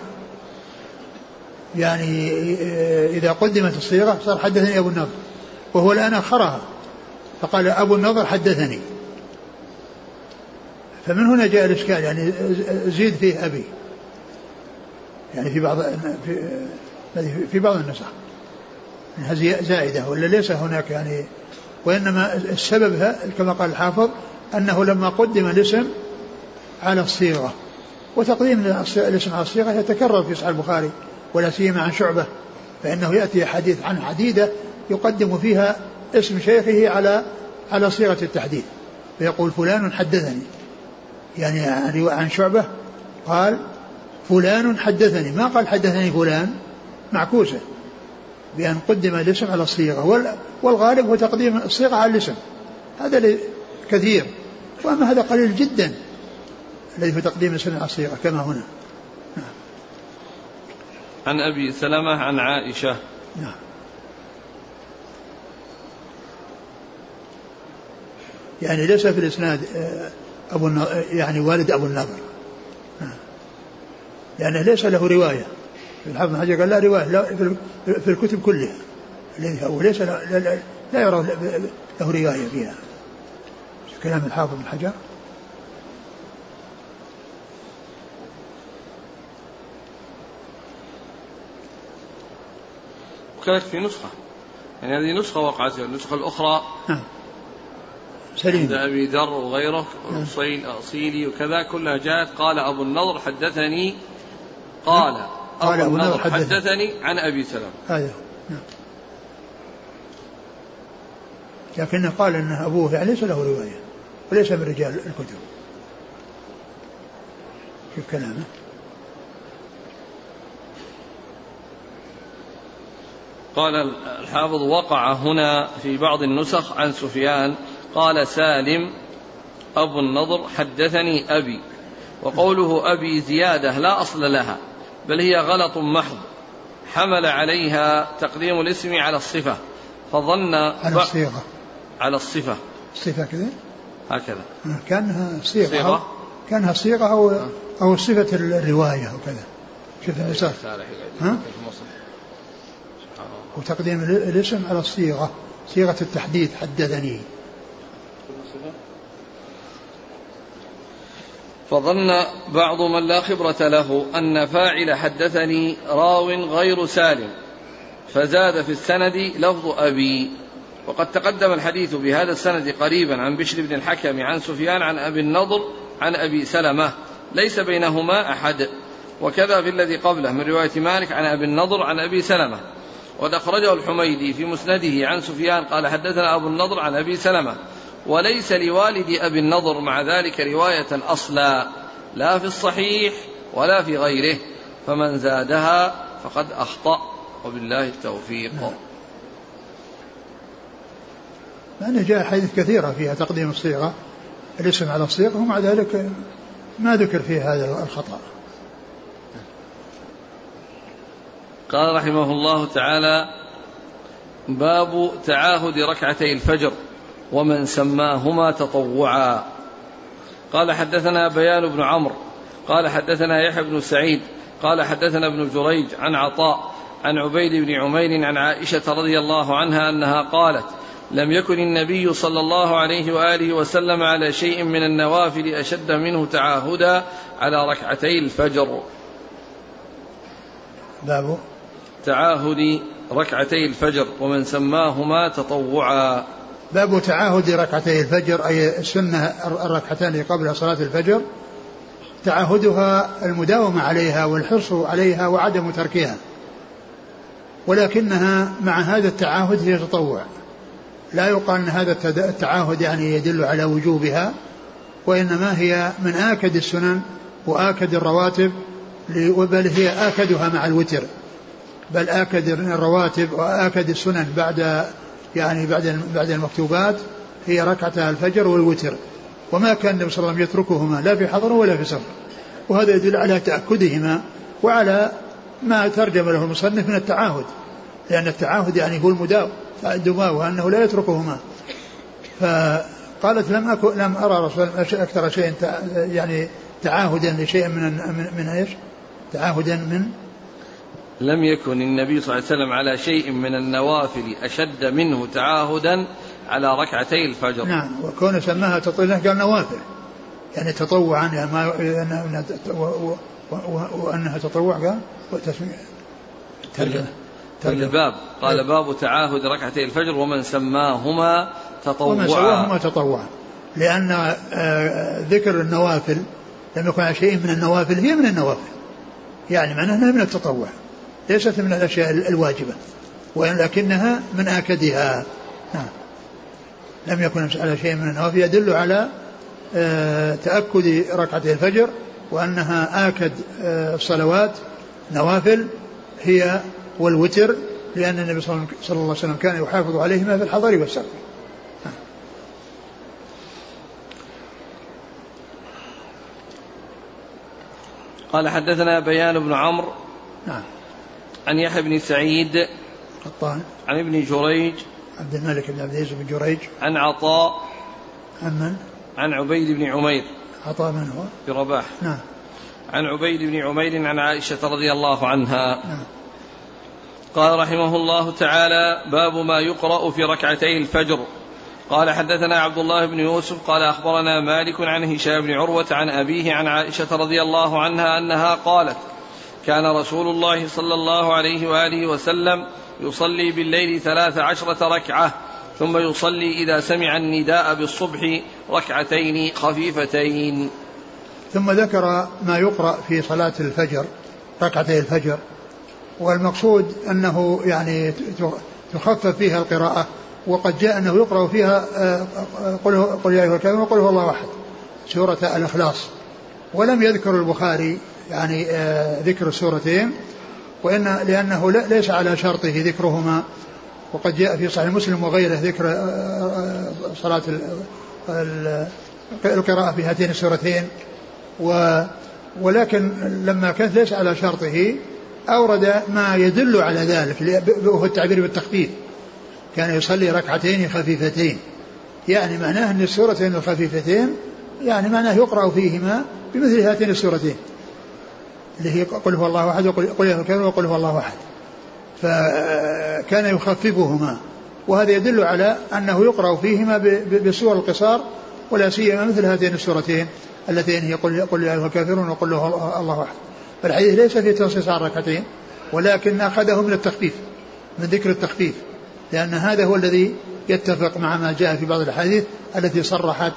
يعني إذا قدمت الصيغة صار حدثني أبو النضر. وهو الآن أخرها. فقال أبو النضر حدثني. فمن هنا جاء الإشكال. يعني زيد فيه أبي. يعني في بعض في في بعض النسخ. انها زائدة. ولا ليس هناك يعني وإنما السبب كما قال الحافظ أنه لما قدم الاسم على الصيغة وتقديم الاسم على الصيغة يتكرر في صحيح البخاري ولا سيما عن شعبة فإنه يأتي حديث عن عديده يقدم فيها اسم شيخه على على صيغة التحديث فيقول فلان حدثني. يعني عن شعبة قال فلان حدثني. ما قال حدثني فلان؟ معكوسة. بأن قدم الاسم على الصيغة والغالب هو تقديم الصيغة على الاسم. هذا كثير. وأما هذا قليل جدا الذي في تقديم الاسم على الصيغة كما هنا. نعم. عن أبي سلمة عن عائشة. نعم. يعني ليس في الإسناد آه، أبو يعني والد أبو النضر. لأنه ليس له رواية. الحافظ حجر قال لا رواية لا في الكتب كلها. وليس لا, لا, لا يرى له رواية فيها. كلام الحافظ بن حجر؟ وكذلك في نسخة. يعني هذه نسخة وقعت النسخة الأخرى. نعم. سليم. عند أبي ذر وغيره نعم. أصيلي وكذا كلها جاءت. قال أبو النضر حدثني قال أبو, أبو النضر حدثني, حدثني عن أبي سلمة هذا. نعم. لكنه قال أن أبوه يعني ليس له رواية وليس من رجال الكتب. شوف كلامه. قال الحافظ وقع هنا في بعض النسخ عن سفيان قال سالم أبو النضر حدثني أبي وقوله أبي زيادة لا أصل لها. بل هي غلط محض. حمل عليها تقديم الاسم على الصفة فظن على الصيغة. على الصفة. الصفة كذا؟ هكذا. كأنها صيغة, صيغة؟ كأنها صيغة أو أو صفة الرواية أو كذا. شوف النسخ ها؟ وتقديم الاسم على الصيغة. صيغة التحديث حدثني فظن بعض من لا خبرة له أن فاعل حدثني راو غير سالم فزاد في السند لفظ أبي. وقد تقدم الحديث بهذا السند قريبا عن بشر بن الحكم عن سفيان عن أبي النضر عن أبي سلمة ليس بينهما أحد. وكذا في الذي قبله من رواية مالك عن أبي النضر عن أبي سلمة. وقد أخرجه الحميدي في مسنده عن سفيان قال حدثنا أبو النضر عن أبي سلمة. وليس لوالد أبي النضر مع ذلك رواية أصلا لا في الصحيح ولا في غيره. فمن زادها فقد أخطأ وبالله التوفيق. لأنه جاء حديث كثيرة فيها تقديم الصيغة الاسم على الصيغة ومع ذلك ما ذكر فيه هذا الخطأ. قال رحمه الله تعالى باب تعاهد ركعتي الفجر. ومن سماهما تطوعا قال حدثنا بيان بن عمرو قال حدثنا يحيى بن سعيد قال حدثنا ابن جريج عن عطاء عن عبيد بن عمير عن عائشة رضي الله عنها أنها قالت لم يكن النبي صلى الله عليه وآله وسلم على شيء من النوافل أشد منه تعاهدا على ركعتي الفجر. باب تعاهد ركعتي الفجر ومن سماهما تطوعا. باب تعاهد ركعتي الفجر أي السنة الركعتان قبل صلاة الفجر. تعاهدها المداومة عليها والحرص عليها وعدم تركها. ولكنها مع هذا التعاهد هي تطوع. لا يقال أن هذا التعاهد يعني يدل على وجوبها وإنما هي من آكد السنن وآكد الرواتب بل هي آكدها مع الوتر. بل آكد الرواتب وآكد السنن بعد يعني بعد بعد المكتوبات هي ركعتا الفجر والوتر. وما كان النبي صلى الله عليه وسلم يتركهما لا في حضر ولا في سفر. وهذا يدل على تأكدهما وعلى ما ترجم له المصنف من التعاهد. لأن التعاهد يعني هو المداو الدماء وأنه لا يتركهما. فقالت لم أكن لم أرى رسول أكثر شيء يعني تعاهدا لشيء من من, من إيش؟ تعاهدا من لم يكن النبي صلى الله عليه وسلم على شيء من النوافل أشد منه تعاهدا على ركعتي الفجر. نعم وكون سماها تطويلا قال نوافل. يعني تطوعا يعني ما وأنها تطوع قال وتسمية. ترجمة. الباب قال إيه. باب تعاهد ركعتي الفجر ومن سماهما تطوعا. ومن سماهما تطوعا. لأن آه، ذكر النوافل لم يكن على شيء من النوافل هي من النوافل. يعني معناها إنها من التطوع. ليست من الأشياء الواجبة ولكنها من آكدها. نعم. لم يكن على شيء من النوافل. يدل على آه، تأكد ركعتي الفجر وأنها آكد آه، الصلوات. نوافل هي والوتر لأن النبي صلى الله عليه وسلم كان يحافظ عليهما في الحضر والسفر قال حدثنا بيان بن عمرو. نعم. عن يحيى بن سعيد قطان عن ابن جريج عبد الملك بن عبد العزيز بن جريج. عن عطاء عن من؟ عن عبيد بن عمير. عطاء من هو؟ برباح. نعم. عن عبيد بن عمير عن عائشة رضي الله عنها. نعم. قال رحمه الله تعالى باب ما يقرأ في ركعتي الفجر. قال حدثنا عبد الله بن يوسف قال أخبرنا مالك عن هشام بن عروة عن أبيه عن عائشة رضي الله عنها أنها قالت كان رسول الله صلى الله عليه وآله وسلم يصلي بالليل ثلاث عشرة ركعة ثم يصلي إذا سمع النداء بالصبح ركعتين خفيفتين. ثم ذكر ما يقرأ في صلاة الفجر ركعتي الفجر. والمقصود أنه يعني تخفف فيها القراءة وقد جاء أنه يقرأ فيها قل قل يا أيها الكافرون وقل هو الله أحد. سورة الإخلاص. ولم يذكر البخاري يعني آه، ذكر السورتين وإن لأنه ليس على شرطه ذكرهما وقد جاء في صحيح مسلم وغيره ذكر صلاة القراءة في هاتين السورتين. ولكن لما كانت ليس على شرطه أورد ما يدل على ذلك وهو التعبير بالتخفيف. كان يصلي ركعتين خفيفتين. يعني معناه أن السورتين الخفيفتين يعني معناه يقرأ فيهما بمثل هاتين السورتين. اللي هي قل هو الله أحد وقل قل الكافرون وقل هو الله أحد. فكان يخففهما. وهذا يدل على أنه يقرأ فيهما بسور القصار ولا سيما مثل هاتين السورتين اللتين هي قل قل يا أيها الكافرون وقل هو الله أحد. فالحديث ليس في تنصيص على الركعتين ولكن أخذه من التخفيف من ذكر التخفيف. لأن هذا هو الذي يتفق مع ما جاء في بعض الأحاديث التي صرحت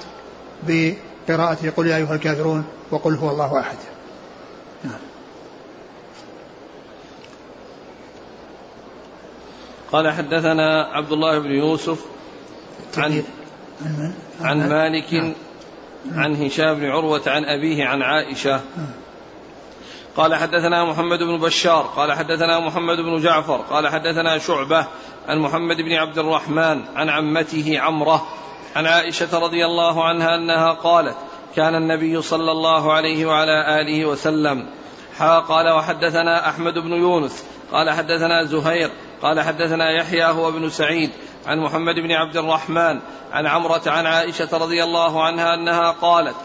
بقراءة قل يا أيها الكافرون وقل هو الله أحد. قال حدثنا عبد الله بن يوسف عن عن, مالك. عن هشام بن عروة عن أبيه عن عائشة نعم. قال حدثنا محمد بن بشار قال حدثنا محمد بن جعفر قال حدثنا شعبة عن محمد بن عبد الرحمن عن عمته عمرة عن عائشة رضي الله عنها أنها قالت كان النبي صلى الله عليه وعلى آله وسلم قال وحدثنا أحمد بن يونس قال حدثنا زهير قال حدثنا يحيى هو بن سعيد عن محمد بن عبد الرحمن عن عمرة عن عائشة رضي الله عنها أنها قالت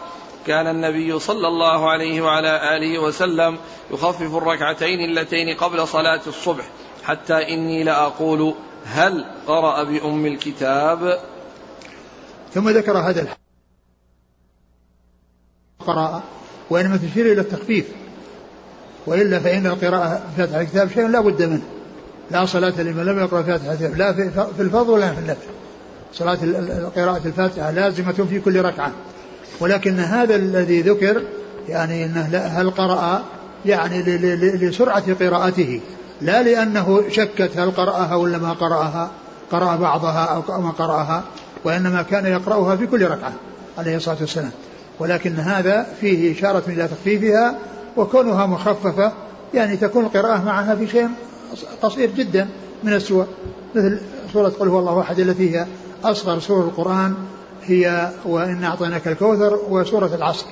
كان النبي صلى الله عليه وعلى آله وسلم يخفف الركعتين اللتين قبل صلاة الصبح حتى إني لأقول هل قرأ بأم الكتاب؟ ثم ذكر هذا الحديث. قراءة وإنما تشير إلى التخفيف. وإلا فإن القراءة في فاتحة الكتاب شيء لا بد منه. لا صلاة لمن لم يقرأ فاتحة لا في الفضل ولا في النفل صلاة قراءة الفاتحة لازمة في كل ركعة. ولكن هذا الذي ذكر يعني إنه هل قرأ؟ يعني لسرعة قراءته. لا لأنه شكت هل قرأها ولا ما قرأها قرأ بعضها أو ما قرأها وإنما كان يقرأها في كل ركعة عليه الصلاة والسلام. ولكن هذا فيه إشارة إلى تخفيفها وكونها مخففة يعني تكون القراءة معها في شيء قصير جدا من السور مثل سورة قل هو الله أحد التي هي أصغر سور القرآن هي وإن أعطيناك الكوثر وسورة العصر.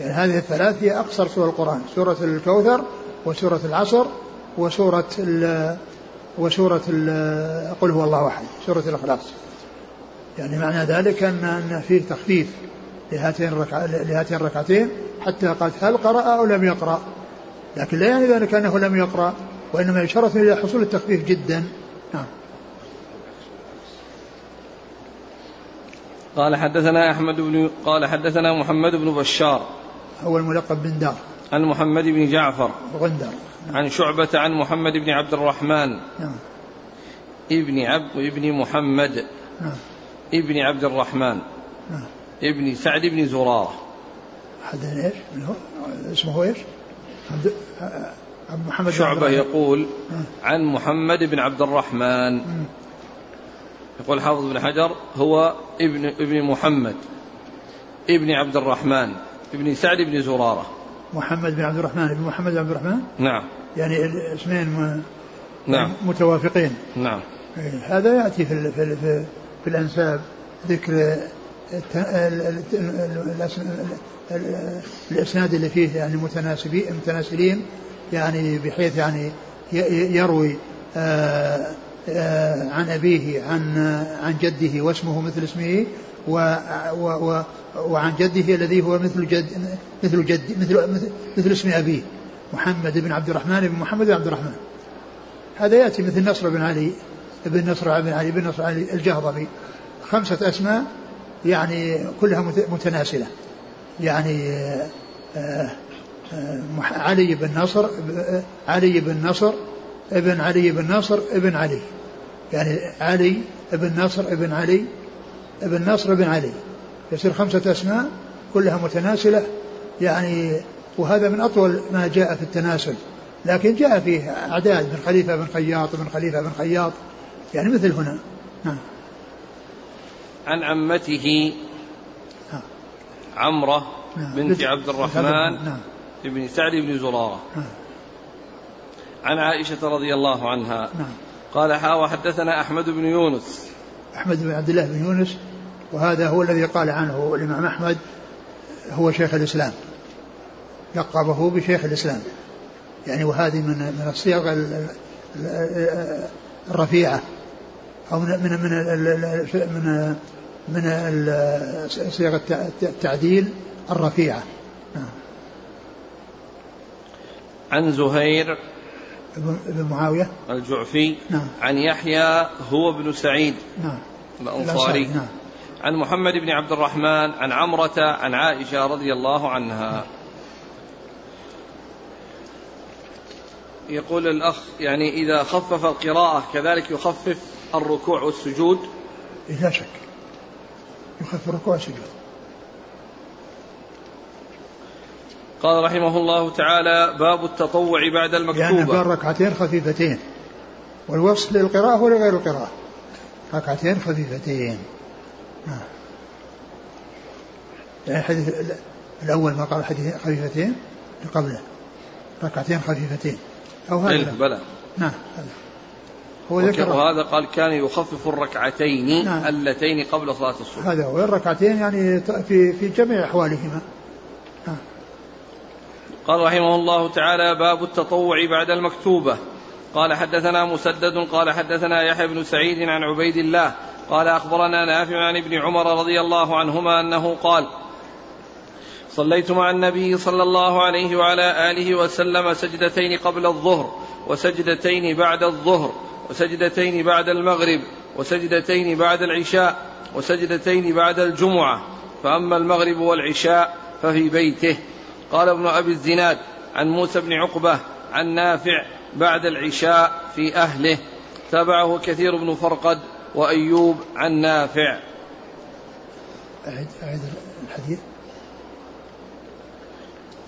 يعني هذه الثلاث هي أقصر سور القرآن سورة الكوثر وسورة العصر وسورة ال وسورة ال قل هو الله أحد سورة الإخلاص. يعني معنى ذلك أن أن فيه تخفيف لهاتين لهاتين الركعتين حتى قالت هل قرأ أو لم يقرأ. لكن لا يعني ذلك أنه لم يقرأ. وإنما إشارة إلى حصول التخفيف جدا. نعم. قال حدثنا أحمد بن قال حدثنا محمد بن بشار. هو الملقب بن دار. عن محمد بن جعفر. غندر. نعم. عن شعبة عن محمد بن عبد الرحمن. نعم. ابن عبد ابن محمد. نعم. ابن عبد الرحمن. نعم. ابن سعد بن زرارة. حدثنا إيش؟ من هو؟ اسمه إيش؟ عبد محمد شعبة يقول. عن محمد بن عبد الرحمن. يقول حافظ بن حجر هو ابن ابن محمد ابن عبد الرحمن ابن سعد بن زرارة. محمد بن عبد الرحمن ابن محمد بن عبد الرحمن؟ نعم. يعني الاسمين. نعم. متوافقين. نعم. إيه، هذا يأتي في, في, في, في الأنساب ذكر الإسناد اللي فيه يعني متناسبين متناسلين. يعني بحيث يعني يروي آه، آه، عن أبيه عن عن جده واسمه مثل اسمه و و و وعن جده الذي هو مثل جد مثل جد مثل مثل, مثل اسم أبيه محمد بن عبد الرحمن بن محمد بن عبد الرحمن. هذا يأتي مثل نصر بن علي بن نصر بن علي بن نصر علي الجهضمي. خمسة أسماء يعني كلها متناسلة. يعني آه، علي بن نصر علي بن نصر ابن علي بن نصر ابن علي. يعني علي ابن نصر ابن علي ابن نصر ابن علي. يصير خمسة أسماء كلها متناسلة. يعني وهذا من أطول ما جاء في التناسل. لكن جاء فيه أعداد من خليفة بن خياط بن خليفة بن خياط. يعني مثل هنا. نعم. عن عمته عمرة نعم. بنت عبد الرحمن نعم. بن سعد بن زرارة. عن عائشة رضي الله عنها نعم. قال حا وحدثنا أحمد بن يونس أحمد بن عبد الله بن يونس وهذا هو الذي قال عنه الإمام أحمد هو شيخ الإسلام لقبه بشيخ الإسلام يعني وهذه من من الصيغ الرفيعة أو من من من من, من صيغ التعديل الرفيعة نعم. عن زهير ابن معاوية؟ الجعفي نعم. عن يحيى هو ابن سعيد. نعم. الأنصاري. نعم. عن محمد بن عبد الرحمن عن عمرة عن عائشة رضي الله عنها. يقول الأخ يعني إذا خفف القراءة كذلك يخفف الركوع والسجود؟ لا شك. يخفف الركوع والسجود. قال رحمه الله تعالى باب التطوع بعد المكتوبة. يعني قال ركعتين خفيفتين والوصف للقراءة ولغير القراءة؟ ركعتين خفيفتين. آه. يعني الحديث الأول ما قال حديث خفيفتين قبله. ركعتين خفيفتين. أو هذا بلى. نعم هذا. هو ذكر وهذا قال كان يخفف الركعتين نعم. اللتين قبل صلاة الصبح. هذا هو. الركعتين يعني في في جميع أحوالهما. قال رحمه الله تعالى باب التطوع بعد المكتوبة. قال حدثنا مسدد قال حدثنا يحيى بن سعيد عن عبيد الله قال أخبرنا نافع عن ابن عمر رضي الله عنهما أنه قال صليت مع النبي صلى الله عليه وعلى آله وسلم سجدتين قبل الظهر وسجدتين بعد الظهر وسجدتين بعد المغرب وسجدتين بعد العشاء وسجدتين بعد الجمعة. فأما المغرب والعشاء ففي بيته. قال ابن أبي الزناد عن موسى بن عقبة عن نافع بعد العشاء في أهله تابعه كثير بن فرقد وأيوب عن نافع. أعد أعد الحديث.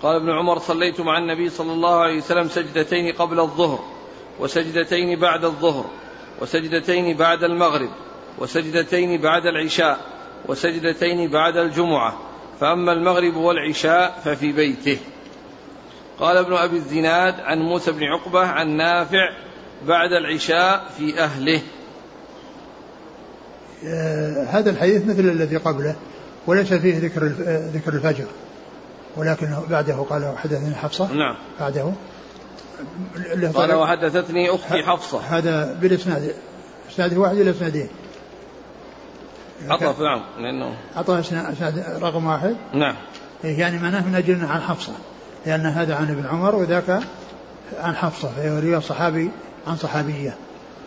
قال ابن عمر صليت مع النبي صلى الله عليه وسلم سجدتين قبل الظهر وسجدتين بعد الظهر وسجدتين بعد المغرب وسجدتين بعد العشاء وسجدتين بعد الجمعة. فأما المغرب والعشاء ففي بيته. قال ابن أبي الزناد عن موسى بن عقبة عن نافع بعد العشاء في أهله. آه هذا الحديث مثل الذي قبله وليس فيه ذكر ذكر الفجر. ولكن بعده قال حدثني حفصة. نعم. بعده. قال وحدثتني أختي حفصة. هذا بالإسناد إسناد واحد إلى إسنادين. عطف نعم لأنه عطف إسناد رقم واحد. نعم. إيه، يعني معناه من أجل عن حفصة لأن هذا عن ابن عمر وذاك عن حفصة فهو صحابي عن صحابية.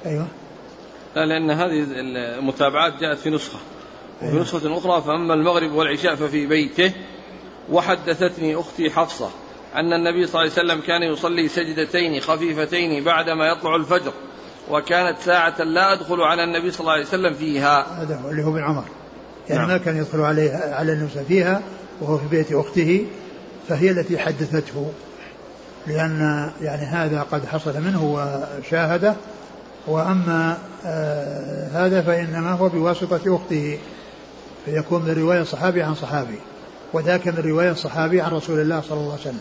أيوه. لا لأن هذه المتابعات جاءت في نسخة. وفي أيوة. نسخة أخرى فأما المغرب والعشاء ففي بيته. وحدثتني أختي حفصة أن النبي صلى الله عليه وسلم كان يصلي سجدتين خفيفتين بعدما يطلع الفجر. وكانت ساعة لا أدخل على النبي صلى الله عليه وسلم فيها. هذا هو اللي هو ابن عمر. يعني نعم. ما كان يدخل عليه على النبي فيها وهو في بيت أخته فهي التي حدثته. لأن يعني هذا قد حصل منه وشاهده. وأما آه هذا فإنما هو بواسطة أخته. فيكون من رواية صحابي عن صحابي وذاك من رواية صحابي عن رسول الله صلى الله عليه وسلم.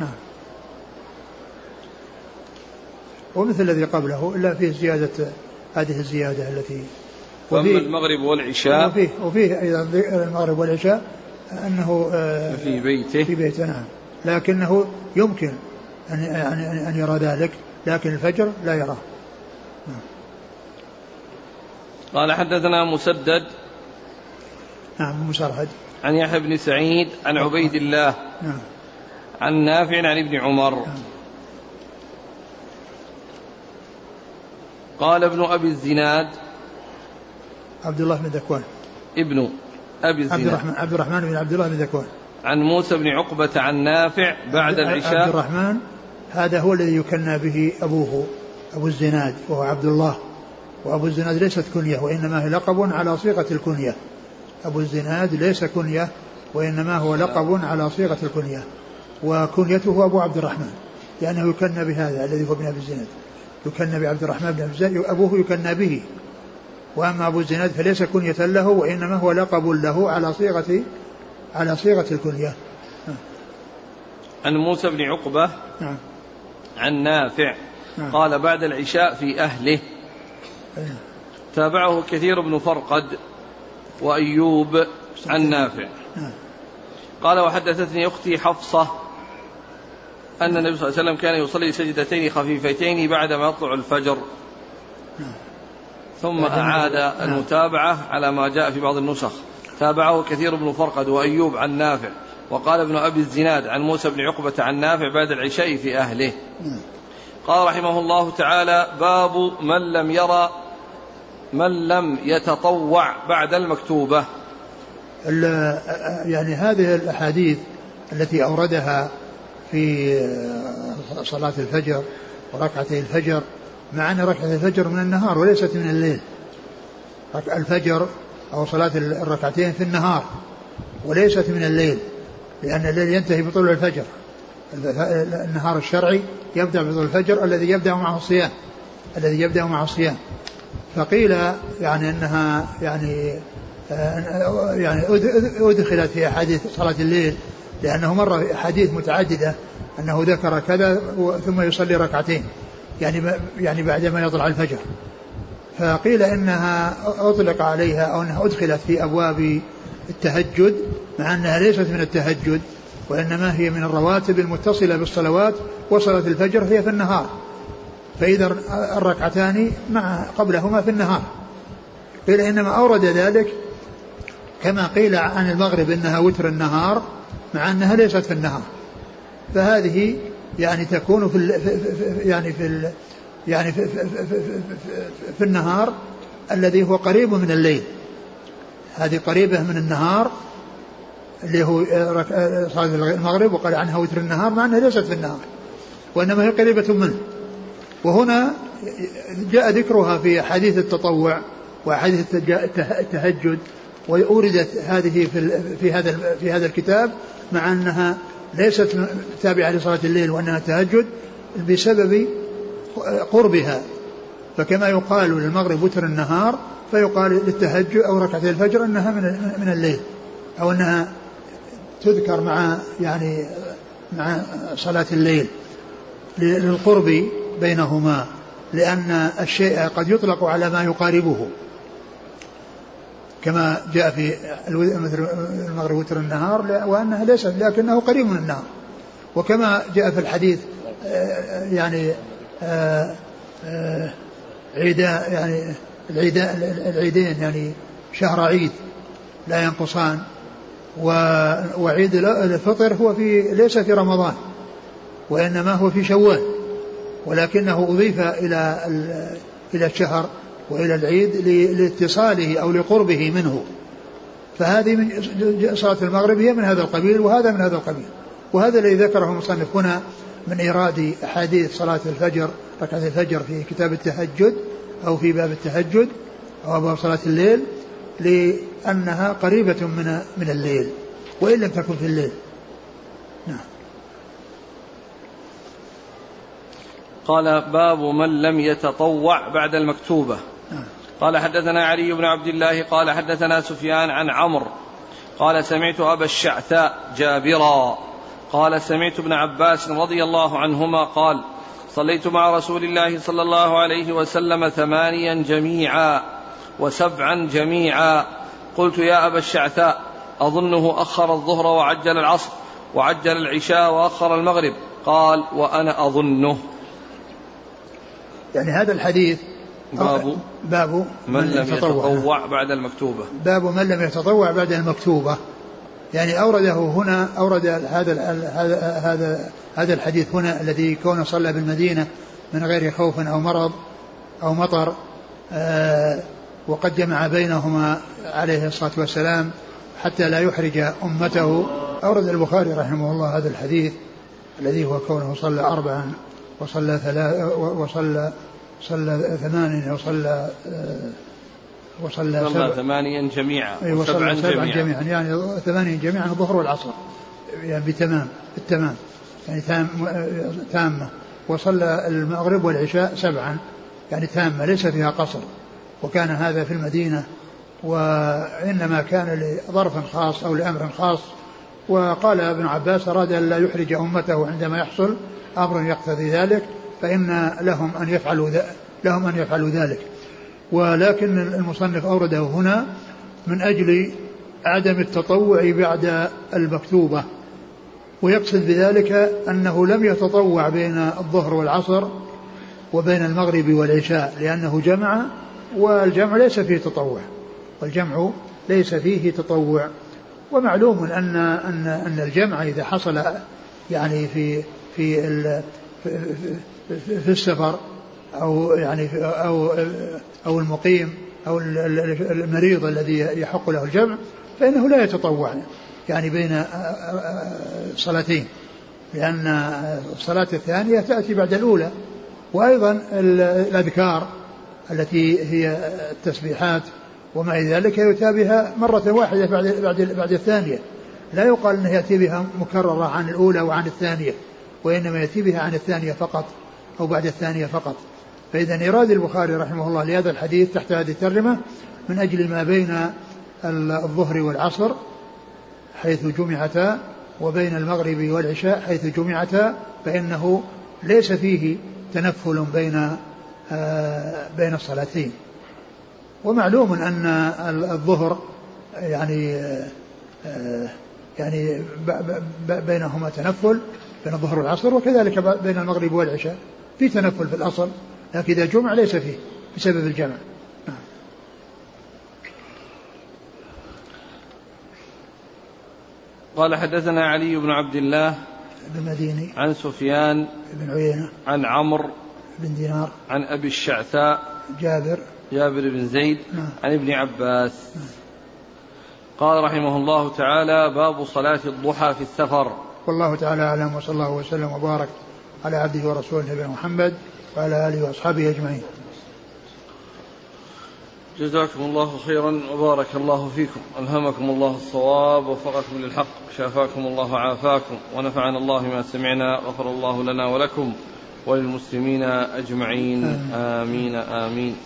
نعم. ومثل الذي قبله إلا فيه زيادة هذه الزيادة التي وفيه المغرب والعشاء وفيه وفيه أيضا المغرب والعشاء أنه آه، في بيته. في بيته نعم. لكنه يمكن أن أن أن يرى ذلك لكن الفجر لا يراه. نعم. قال حدثنا مسدد نعم مسرهد. عن يحيى بن سعيد عن عبيد الله نعم. عن نافع عن ابن عمر. نعم. قال ابن أبي الزناد عبد الله بن ذكوان. ابن أبي عبد الزناد. الرحمن عبد الرحمن بن عبد الله بن ذكوان. عن موسى بن عقبة عن نافع بعد عبد العشاء. الرحمن هذا هو الذي يكنى به أبوه أبو الزناد وهو عبد الله. وأبو الزناد ليست كنية وإنما هي لقب على صيغة الكنية. أبو الزناد ليس كنية وإنما هو لقب على صيغة الكنية. وكنيته أبو عبد الرحمن لأنه يكنى بهذا الذي هو ابن أبي الزناد. يكنى بعبد الرحمن بن الزناد أبوه يكنى به. وأما أبو الزناد فليس كنية له وإنما هو لقب له على صيغة على صيغة الكنية. عن موسى بن عقبة نعم. عن نافع نعم. قال بعد العشاء في أهله. أيه. تابعه كثير بن فرقد وأيوب عن نافع. نعم. قال وحدثتني أختي حفصة أن النبي صلى الله عليه وسلم كان يصلي سجدتين خفيفتين بعدما يطلع الفجر. ثم أعاد نعم. المتابعة على ما جاء في بعض النسخ. تابعه كثير بن فرقد وأيوب عن نافع. وقال ابن أبي الزناد عن موسى بن عقبة عن نافع بعد العشاء في أهله. نعم. قال رحمه الله تعالى باب من لم يرى من لم يتطوع بعد المكتوبة. ال- يعني هذه الأحاديث التي أوردها في صلاة الفجر وركعتي الفجر مع أن ركعة الفجر من النهار وليست من الليل. الفجر أو صلاة الركعتين في النهار وليست من الليل لأن الليل ينتهي بطلوع الفجر. الف- النهار الشرعي يبدأ بطلوع الفجر الذي يبدأ معه الصيام الذي يبدأ معه الصيام. فقيل يعني أنها يعني آه، يعني أد- أدخلت في أحاديث صلاة الليل لأنه مر في احاديث متعددة أنه ذكر كذا ثم يصلي ركعتين يعني يعني بعدما يطلع الفجر. فقيل إنها أطلق عليها أو إنها أدخلت في أبواب التهجد مع أنها ليست من التهجد وإنما هي من الرواتب المتصلة بالصلوات وصلاه الفجر هي في النهار. فإذا الركعتان مع قبلهما في النهار. قيل إنما أورد ذلك كما قيل عن المغرب إنها وتر النهار مع أنها ليست في النهار فهذه يعني تكون في ال يعني في ال يعني في, في, في, في, في, النهار الذي هو قريب من الليل. هذه قريبة من النهار اللي هو صلاة المغرب وقال عنها وتر النهار مع أنها ليست في النهار وإنما هي قريبة منه. وهنا جاء ذكرها في حديث التطوع التج- التهجد. وأوردت هذه في في هذا في هذا الكتاب مع أنها ليست تابعة لصلاة الليل وأنها تهجد بسبب قربها. فكما يقال للمغرب وتر النهار فيقال للتهجد أو ركعتي الفجر أنها من من الليل أو أنها تذكر مع يعني مع صلاة الليل للقرب بينهما لأن الشيء قد يطلق على ما يقاربه. كما جاء في مثل المغرب وتر النهار وأنها ليست لكنه قريب من النهار. وكما جاء في الحديث آه، يعني آه، آه، عيدا يعني العيدا العيدين يعني شهر عيد لا ينقصان. وعيد الفطر هو في ليس في رمضان وإنما هو في شوال ولكنه أضيف إلى ال- إلى الشهر. وإلى العيد لاتصاله أو لقربه منه. فهذه من صلاة المغرب هي من هذا القبيل وهذا من هذا القبيل. وهذا الذي ذكره المصنف هنا من إيراد أحاديث صلاة الفجر ركعة الفجر في كتاب التهجد أو في باب التهجد أو باب صلاة الليل لأنها قريبة من من الليل وإن لم تكن في الليل. نعم. قال باب من لم يتطوع بعد المكتوبة. قال حدثنا علي بن عبد الله قال حدثنا سفيان عن عمرو قال سمعت أبا الشعثاء جابرا قال سمعت ابن عباس رضي الله عنهما قال صليت مع رسول الله صلى الله عليه وسلم ثمانيا جميعا وسبعا جميعا. قلت يا أبا الشعثاء أظنه أخر الظهر وعجل العصر وعجل العشاء وأخر المغرب. قال وأنا أظنه. يعني هذا الحديث باب باب من لم يتطوع. بعد المكتوبة. باب من لم يتطوع بعد المكتوبة. يعني أورده هنا أورد هذا هذا هذا هذا الحديث هنا الذي كونه صلى بالمدينة من غير خوف أو مرض أو مطر آه وقد جمع بينهما عليه الصلاة والسلام حتى لا يحرج أمته. أورد البخاري رحمه الله هذا الحديث الذي هو كونه صلى أربعا وصلى ثلاث وصلى صلى ثمانيا وصلى وصلى صلى ثمانيا جميعا أي وصلى سبعا جميعا. جميعا. يعني ثمانيا جميعا الظهر والعصر. يعني بتمام بالتمام. يعني تام تامة. وصلى المغرب والعشاء سبعا. يعني تامة ليس فيها قصر. وكان هذا في المدينة. وإنما كان لظرف خاص أو لأمر خاص. وقال ابن عباس أراد أن لا يحرج أمته عندما يحصل. أمر يقتضي ذلك. فإن لهم أن يفعلوا لهم أن يفعلوا ذلك. ولكن المصنف أورده هنا من أجل عدم التطوع بعد المكتوبة. ويقصد بذلك أنه لم يتطوع بين الظهر والعصر وبين المغرب والعشاء لأنه جمع والجمع ليس فيه تطوع. والجمع ليس فيه تطوع. ومعلوم أن أن أن الجمع إذا حصل يعني في في في السفر أو يعني أو أو المقيم أو المريض الذي يحق له الجمع فإنه لا يتطوع يعني بين صلاتين لأن الصلاة الثانية تأتي بعد الأولى وأيضا الأذكار التي هي التسبيحات إلى ذلك يؤتى بها مرة واحدة بعد بعد بعد الثانية. لا يقال أنه يأتي بها مكررة عن الأولى وعن الثانية وإنما يأتي بها عن الثانية فقط. أو بعد الثانية فقط. فإذا إيراد البخاري رحمه الله لهذا الحديث تحت هذه الترجمة من أجل ما بين الظهر والعصر حيث جمعتا وبين المغرب والعشاء حيث جمعتا فإنه ليس فيه تنفل بين آه، بين الصلاتين. ومعلوم أن الظهر يعني آه، يعني بينهما تنفل بين الظهر والعصر وكذلك بين المغرب والعشاء. في تنفل في الأصل لكن إذا جمع ليس فيه بسبب الجمع. نعم. قال حدثنا علي بن عبد الله بن مديني. عن سفيان بن عيينة. عن عمرو بن دينار. عن أبي الشعثاء. جابر. جابر بن زيد. نعم. عن ابن عباس. نعم. قال رحمه الله تعالى باب صلاة الضحى في السفر. والله تعالى أعلم وصلى الله وسلم وبارك. على عبده ورسوله نبينا محمد وعلى آله وأصحابه أجمعين. جزاكم الله خيرا وبارك الله فيكم. ألهمكم الله الصواب ووفقكم للحق شافاكم الله وعافاكم ونفعنا الله ما سمعنا غفر الله لنا ولكم وللمسلمين أجمعين. آمين. آمين, آمين.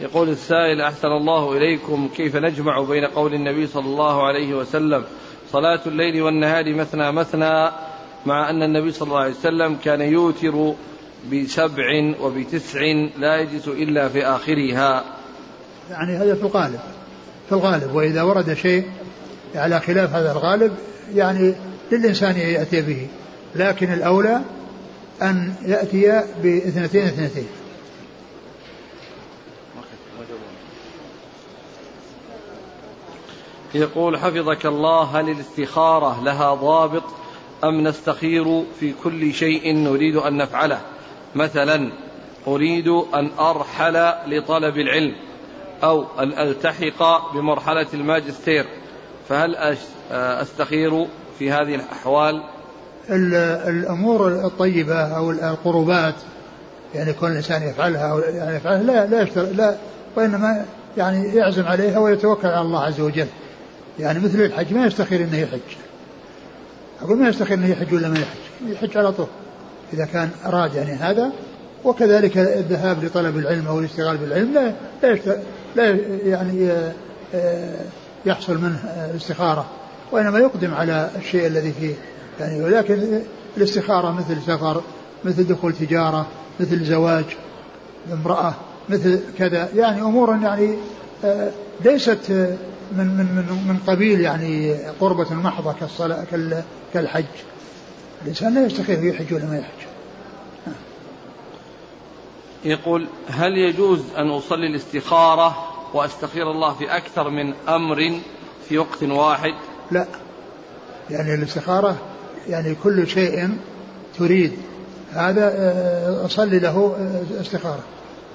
يقول السائل أحسن الله إليكم كيف نجمع بين قول النبي صلى الله عليه وسلم صلاة الليل والنهار مثنى مثنى مع أن النبي صلى الله عليه وسلم كان يوتر بسبع وبتسع لا يجلس إلا في آخرها. يعني هذا في الغالب في الغالب. وإذا ورد شيء على خلاف هذا الغالب يعني للإنسان يأتي به. لكن الأولى أن يأتي باثنتين اثنتين. يقول حفظك الله هل الاستخارة لها ضابط أم نستخير في كل شيء نريد أن نفعله؟ مثلا أريد أن أرحل لطلب العلم أو أن ألتحق بمرحلة الماجستير. فهل أستخير في هذه الأحوال؟ الأمور الطيبة أو القربات يعني كل الإنسان يفعلها أو يعني يفعلها لا لا لا وإنما يعني يعزم عليها ويتوكل على الله عز وجل. يعني مثل الحج ما يستخير إنه يحج. أقول ما يستخير انه يحج ولا ما يحج. يحج على طول. إذا كان اراد يعني هذا وكذلك الذهاب لطلب العلم أو الاشتغال بالعلم لا لا, لا يعني آه، يحصل منه الاستخارة. وإنما يقدم على الشيء الذي فيه. يعني ولكن الاستخارة مثل سفر مثل دخول تجارة مثل زواج امرأة مثل كذا. يعني امور يعني آه، ليست من من من من قبيل يعني قربة محضة كالصلاة كالحج. الإنسان لا يستخير يحج ولا ما يحج. يقول هل يجوز أن أصلي الاستخارة وأستخير الله في أكثر من أمر في وقت واحد؟ لا. يعني الاستخارة يعني كل شيء تريد. هذا آه، أصلي له آه، استخارة.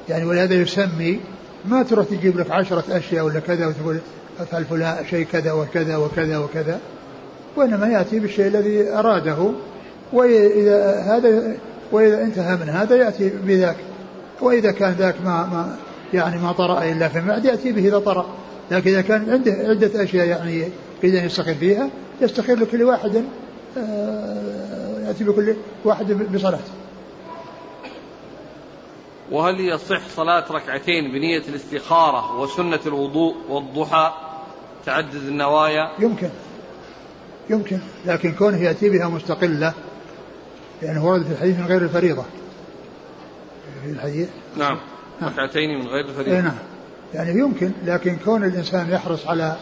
يعني ولهذا يسمي ما تروح تجيب لك عشرة أشياء ولا كذا وتقول أفعل فلان شيء كذا وكذا وكذا وكذا وإنما يأتي بالشيء الذي أراده وإذا هذا وإذا انتهى من هذا يأتي بذاك وإذا كان ذاك ما, ما يعني ما طرأ إلا في المعد يأتي به إذا طرأ لكن إذا كان عنده عدة أشياء يعني يريد أن يستخير فيها يستخير لكل واحد آه، يأتي بكل واحد بصلاته. وهل يصح صلاة ركعتين بنية الاستخارة وسنة الوضوء والضحى؟ تعدد النوايا؟ يمكن. يمكن. لكن كونه يأتي بها مستقلة يعني ورد في الحديث من غير الفريضة. في الحديث؟ نعم. ركعتين من غير الفريضة. نعم. يعني يمكن لكن كون الإنسان يحرص على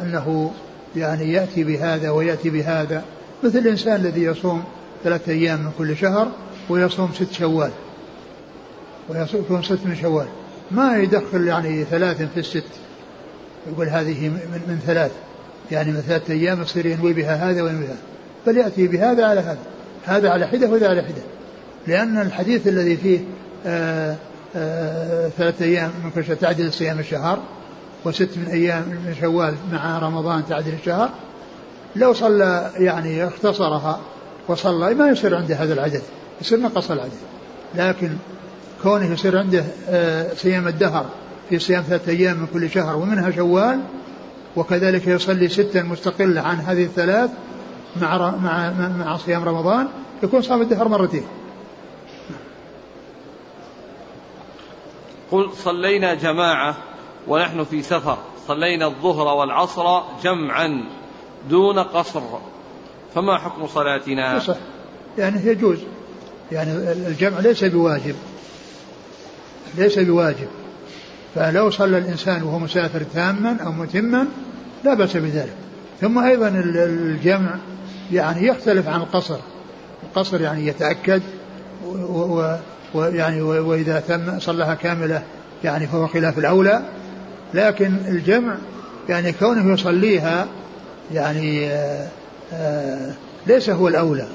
أنه يعني يأتي بهذا ويأتي بهذا مثل الإنسان الذي يصوم ثلاثة أيام من كل شهر ويصوم ست شوال. ويصوم ست من شوال. ما يدخل يعني ثلاث في الست. يقول هذه من, من ثلاث. يعني من ثلاثة أيام يصير ينوي بها هذا وينوي هذا بل يأتي بهذا على هذا. هذا على حدة وهذا على حدة. لأن الحديث الذي فيه آه، آه، ثلاثة أيام من كل تعدل صيام الشهر وست من أيام من شوال مع رمضان تعدل الشهر لو صلى يعني اختصرها وصلى ما يصير عنده هذا العدد. يصير نقص العدد. لكن كونه يصير عنده آه، صيام الدهر في صيام ثلاثة أيام من كل شهر ومنها شوال وكذلك يصلي ستا مستقلة عن هذه الثلاث مع مع مع صيام رمضان يكون صام الدهر مرتين. قل صلينا جماعة ونحن في سفر صلينا الظهر والعصر جمعا دون قصر. فما حكم صلاتنا؟ صح. يعني يجوز. يعني الجمع ليس بواجب. ليس بواجب. فلو صلى الإنسان وهو مسافر تاما أو متما لا بأس بذلك. ثم أيضا الجمع يعني يختلف عن القصر. القصر يعني يتأكد ويعني وإذا تم صلىها كاملة يعني فهو خلاف الأولى. لكن الجمع يعني كونه يصليها يعني آه، آآ ليس هو الأولى.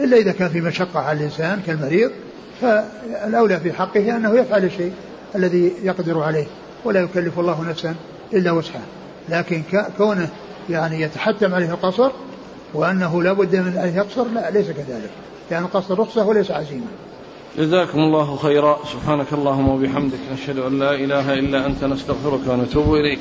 إلا إذا كان في مشقة على الإنسان كالمريض فالأولى في حقه أنه يفعل الشيء الذي يقدر عليه ولا يكلف الله نفسا إلا وسعها. لكن كونه يعني يتحتم عليه القصر وأنه لا بد من أن يقصر لا ليس كذلك. يعني القصر رخصة وليس عزيمة. جزاكم الله خيرا. سبحانك اللهم وبحمدك نشهد أن لا إله إلا أنت نستغفرك ونتوب إليك.